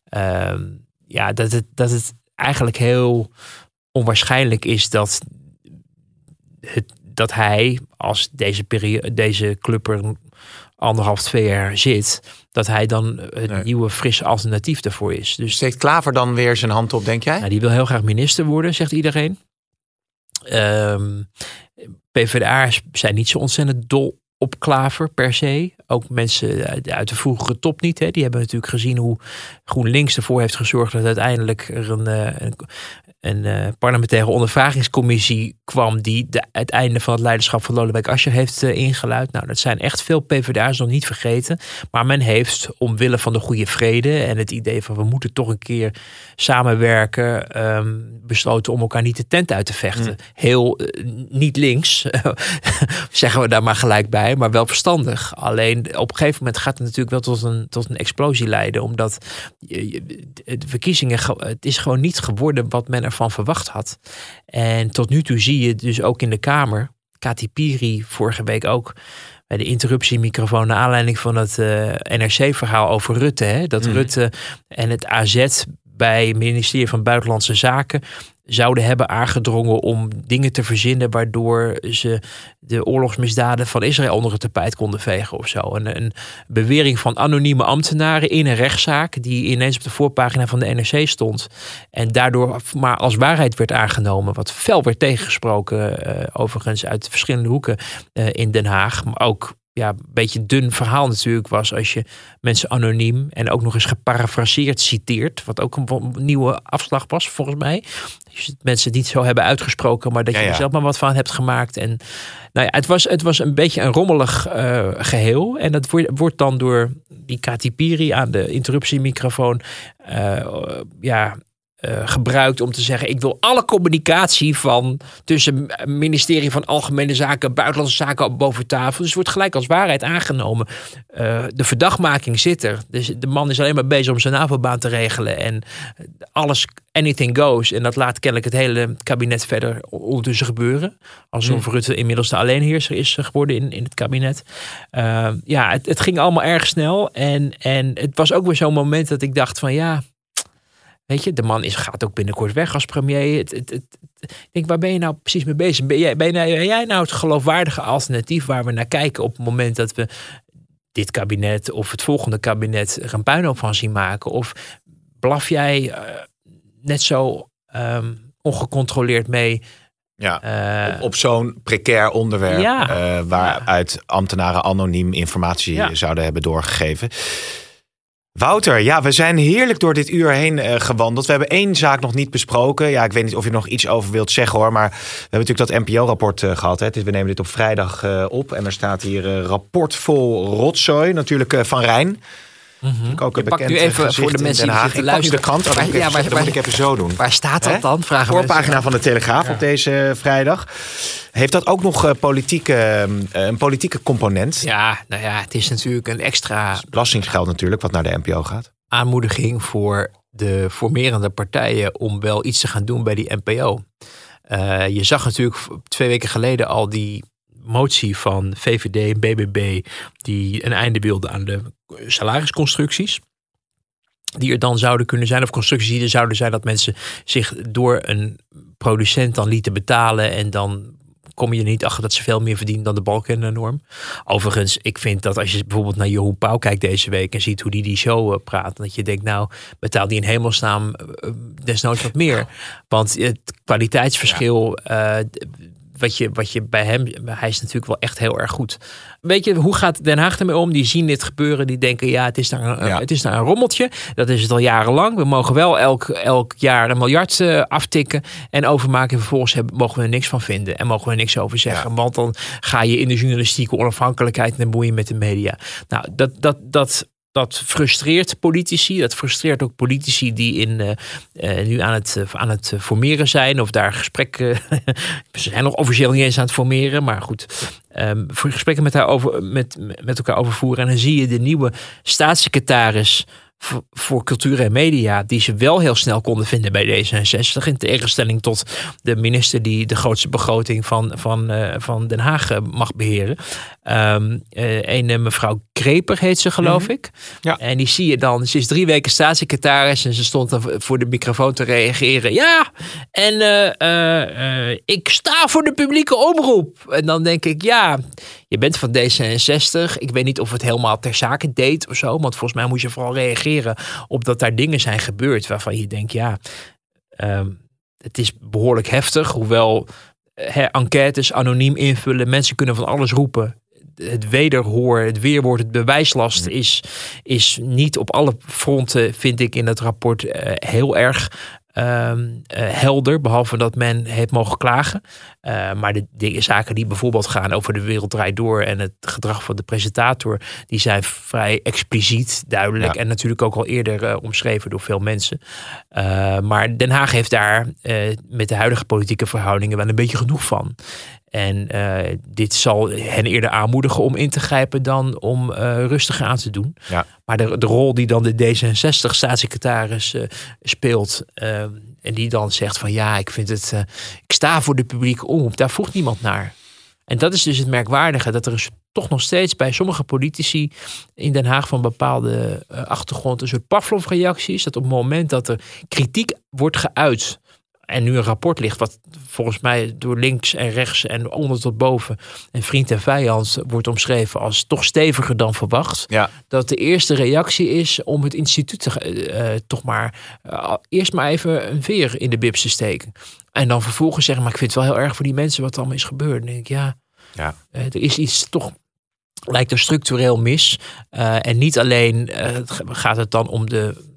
Ehm, ja, dat het, dat het eigenlijk heel onwaarschijnlijk is dat, het, dat hij, als deze, periode, deze club er anderhalf, twee jaar zit, dat hij dan het Nee. nieuwe frisse alternatief daarvoor is. Dus Steekt Klaver dan weer zijn hand op, denk jij? nou, die wil heel graag minister worden, zegt iedereen. Ehm PvdA'ers zijn niet zo ontzettend dol op Klaver per se. Ook mensen uit- uit de vroegere top niet. Hè. Die hebben natuurlijk gezien hoe GroenLinks ervoor heeft gezorgd dat uiteindelijk er een, eh, een, een eh, parlementaire ondervragingscommissie kwam die de, het einde van het leiderschap van Lodewijk Asscher heeft eh, ingeluid. Nou, dat zijn echt veel PvdA's nog niet vergeten. Maar men heeft omwille van de goede vrede en het idee van we moeten toch een keer samenwerken, ehm, besloten om elkaar niet de tent uit te vechten. Heel eh, niet links, zeggen we daar maar gelijk bij, maar wel verstandig. Alleen op een gegeven moment gaat het natuurlijk wel tot een, tot een explosie leiden, omdat de verkiezingen, ge- het is gewoon niet geworden wat men ervan verwacht had. En tot nu toe zie je dus ook in de Kamer, Kati Piri vorige week ook, bij de interruptiemicrofoon naar aanleiding van het eh, NRC-verhaal over Rutte. Hè, dat Mhm. Rutte en het AZ bij het ministerie van Buitenlandse Zaken zouden hebben aangedrongen om dingen te verzinnen waardoor ze de oorlogsmisdaden van Israël onder het tapijt konden vegen of zo. Een, een bewering van anonieme ambtenaren in een rechtszaak die ineens op de voorpagina van de NRC stond en daardoor maar als waarheid werd aangenomen, wat fel werd tegengesproken eh, overigens uit verschillende hoeken eh, in Den Haag, maar ook ja, een beetje dun verhaal natuurlijk was als je mensen anoniem en ook nog eens geparafraseerd citeert. Wat ook een nieuwe afslag was volgens mij. Dus mensen niet zo hebben uitgesproken, maar dat je er zelf maar wat van hebt gemaakt. En nou ja, het was, het was een beetje een rommelig uh, geheel. En dat wordt, wordt dan door die Kati Piri aan de interruptiemicrofoon uh, ja, uh, gebruikt om te zeggen: ik wil alle communicatie van tussen het ministerie van Algemene Zaken, Buitenlandse Zaken op boven tafel. Dus het wordt gelijk als waarheid aangenomen. Uh, de verdachtmaking zit er. Dus de man is alleen maar bezig om zijn navelbaan te regelen en alles, anything goes. En dat laat kennelijk het hele kabinet verder ondertussen gebeuren. Alsof mm. Rutte inmiddels de alleenheerser is geworden in, in het kabinet. Uh, ja, het, het ging allemaal erg snel. En, en het was ook weer zo'n moment dat ik dacht: van ja Weet je, de man is, gaat ook binnenkort weg als premier. Het, het, het, ik denk, waar ben je nou precies mee bezig? Ben jij, ben, jij, nou het geloofwaardige alternatief waar we naar kijken op het moment dat we dit kabinet of het volgende kabinet er een puinhoop van zien maken? Of blaf jij uh, net zo um, ongecontroleerd mee? Ja, uh, op, op zo'n precair onderwerp ja, uh, waaruit ja. ambtenaren anoniem informatie zouden hebben doorgegeven. Wouter, ja, we zijn heerlijk door dit uur heen uh, gewandeld. We hebben één zaak nog niet besproken. Ja, ik weet niet of je nog iets over wilt zeggen hoor. Maar we hebben natuurlijk dat NPO-rapport uh, gehad. Hè. We nemen dit op vrijdag uh, op. En er staat hier rapport vol rotzooi. Natuurlijk van Rijn. Mm -hmm. ook een bekend nu even voor de mensen die zitten luisteren. de krant. Oh, waar, ja, waar, dat moet ik even zo doen. Waar staat dat dan? Vragen Voorpagina van de Telegraaf ja. op deze vrijdag. Heeft dat ook nog uh, politieke, uh, een politieke component? Ja, nou ja, het is natuurlijk een extra... Belastingsgeld natuurlijk, wat naar de NPO gaat. Aanmoediging voor de formerende partijen om wel iets te gaan doen bij die NPO. Uh, je zag natuurlijk twee weken geleden al die motie van VVD en BBB die een einde wilde aan de salarisconstructies. Die er dan zouden kunnen zijn, of constructies die er zouden zijn dat mensen zich door een producent dan lieten betalen en dan kom je er niet achter dat ze veel meer verdienen dan de balkennorm. Overigens, ik vind dat als je bijvoorbeeld naar Jeroen Pauw kijkt deze week en ziet hoe die die show uh, praat, dat je denkt, nou, betaalt die in hemelsnaam uh, desnoods wat meer. Want het kwaliteitsverschil, ja. uh, wat je, wat je bij hem, hij is natuurlijk wel echt heel erg goed. Weet je, hoe gaat Den Haag ermee om? Die zien dit gebeuren, die denken, ja, het is daar een, Het is daar een rommeltje. Dat is het al jarenlang. We mogen wel elk, elk jaar een miljard uh, aftikken en overmaken. En vervolgens hebben, mogen we er niks van vinden en mogen we er niks over zeggen. Ja. Want dan ga je in de journalistieke onafhankelijkheid en dan boeien met de media. Nou, dat, dat, dat dat frustreert politici. Dat frustreert ook politici die in, uh, uh, nu aan het, uh, aan het formeren zijn. Of daar gesprekken. ze zijn nog officieel niet eens aan het formeren. Maar goed. Um, gesprekken met, haar over, met, met elkaar overvoeren. En dan zie je de nieuwe staatssecretaris voor cultuur en media, die ze wel heel snel konden vinden bij D66. In tegenstelling tot de minister die de grootste begroting van, van, van Den Haag eh, mag beheren. Um, uh, een mevrouw Kreper heet ze, geloof mm -hmm. ik. Ja. En die zie je dan. Ze is drie weken staatssecretaris en ze stond dan voor de microfoon te reageren. Ja, en ik sta voor de publieke omroep. En dan denk ik, ja, je bent van D66. Ik weet niet of het helemaal ter zake deed of zo. Want volgens mij moet je vooral reageren op dat daar dingen zijn gebeurd waarvan je denkt, ja, um, het is behoorlijk heftig. Hoewel he, enquêtes anoniem invullen, mensen kunnen van alles roepen het wederhoor, het weerwoord, het bewijslast is, is niet op alle fronten, vind ik in het rapport, uh, heel erg uh, helder, behalve dat men heeft mogen klagen. Uh, maar de, de, zaken die bijvoorbeeld gaan over de wereld draait door en het gedrag van de presentator, die zijn vrij expliciet, duidelijk en natuurlijk ook al eerder uh, omschreven door veel mensen. maar Den Haag heeft daar met de huidige politieke verhoudingen wel een beetje genoeg van. En uh, dit zal hen eerder aanmoedigen om in te grijpen dan om uh, rustig aan te doen. Ja. Maar de, de rol die dan de D66-staatssecretaris uh, speelt. en die dan zegt van ja, ik vind het. ik sta voor de publieke omroep. Daar vroeg niemand naar. En dat is dus het merkwaardige. Dat er is toch nog steeds bij sommige politici in Den Haag van bepaalde achtergrond een soort Pavlov-reactie is. Dat op het moment dat er kritiek wordt geuit en nu een rapport ligt, wat volgens mij door links en rechts en onder tot boven en vriend en vijand wordt omschreven als toch steviger dan verwacht. Ja. Dat de eerste reactie is om het instituut te, uh, toch maar uh, eerst maar even een veer in de bibs te steken. En dan vervolgens zeggen, maar ik vind het wel heel erg voor die mensen wat er allemaal is gebeurd. Denk ik, ja, ja. Uh, er is iets toch lijkt er structureel mis. Uh, en niet alleen uh, gaat het dan om de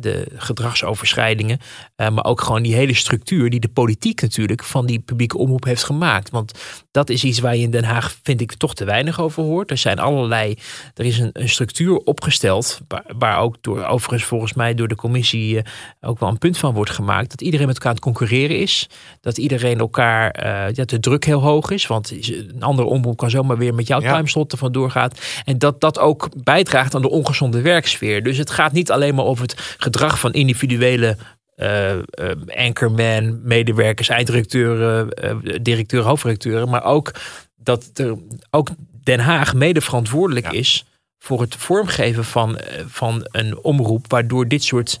de gedragsoverschrijdingen. Uh, maar ook gewoon die hele structuur die de politiek natuurlijk van die publieke omroep heeft gemaakt. Want dat is iets waar je in Den Haag, vind ik, toch te weinig over hoort. Er zijn allerlei, er is een, een structuur opgesteld, waar, waar, ook door, overigens volgens mij door de commissie uh, ook wel een punt van wordt gemaakt. Dat iedereen met elkaar aan het concurreren is. Dat iedereen elkaar, uh, ja, de druk heel hoog is. Want een andere omroep kan zomaar weer met jouw ja. timeslot ervan doorgaat. En dat dat ook bijdraagt aan de ongezonde werksfeer. Dus het gaat niet alleen maar over het gedrag van individuele uh, uh, anchorman, medewerkers, einddirecteuren, uh, directeur, hoofdredacteuren. Maar ook dat er ook Den Haag mede verantwoordelijk ja. is voor het vormgeven van, van een omroep, waardoor dit soort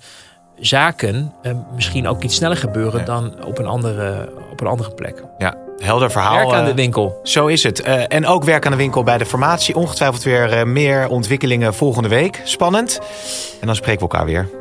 zaken misschien ook iets sneller gebeuren ja. dan op een, andere, op een andere plek. Ja, helder verhaal. Werk aan de winkel. Zo is het. Uh, en ook werk aan de winkel bij de formatie. Ongetwijfeld weer uh, meer ontwikkelingen volgende week. Spannend. En dan spreken we elkaar weer.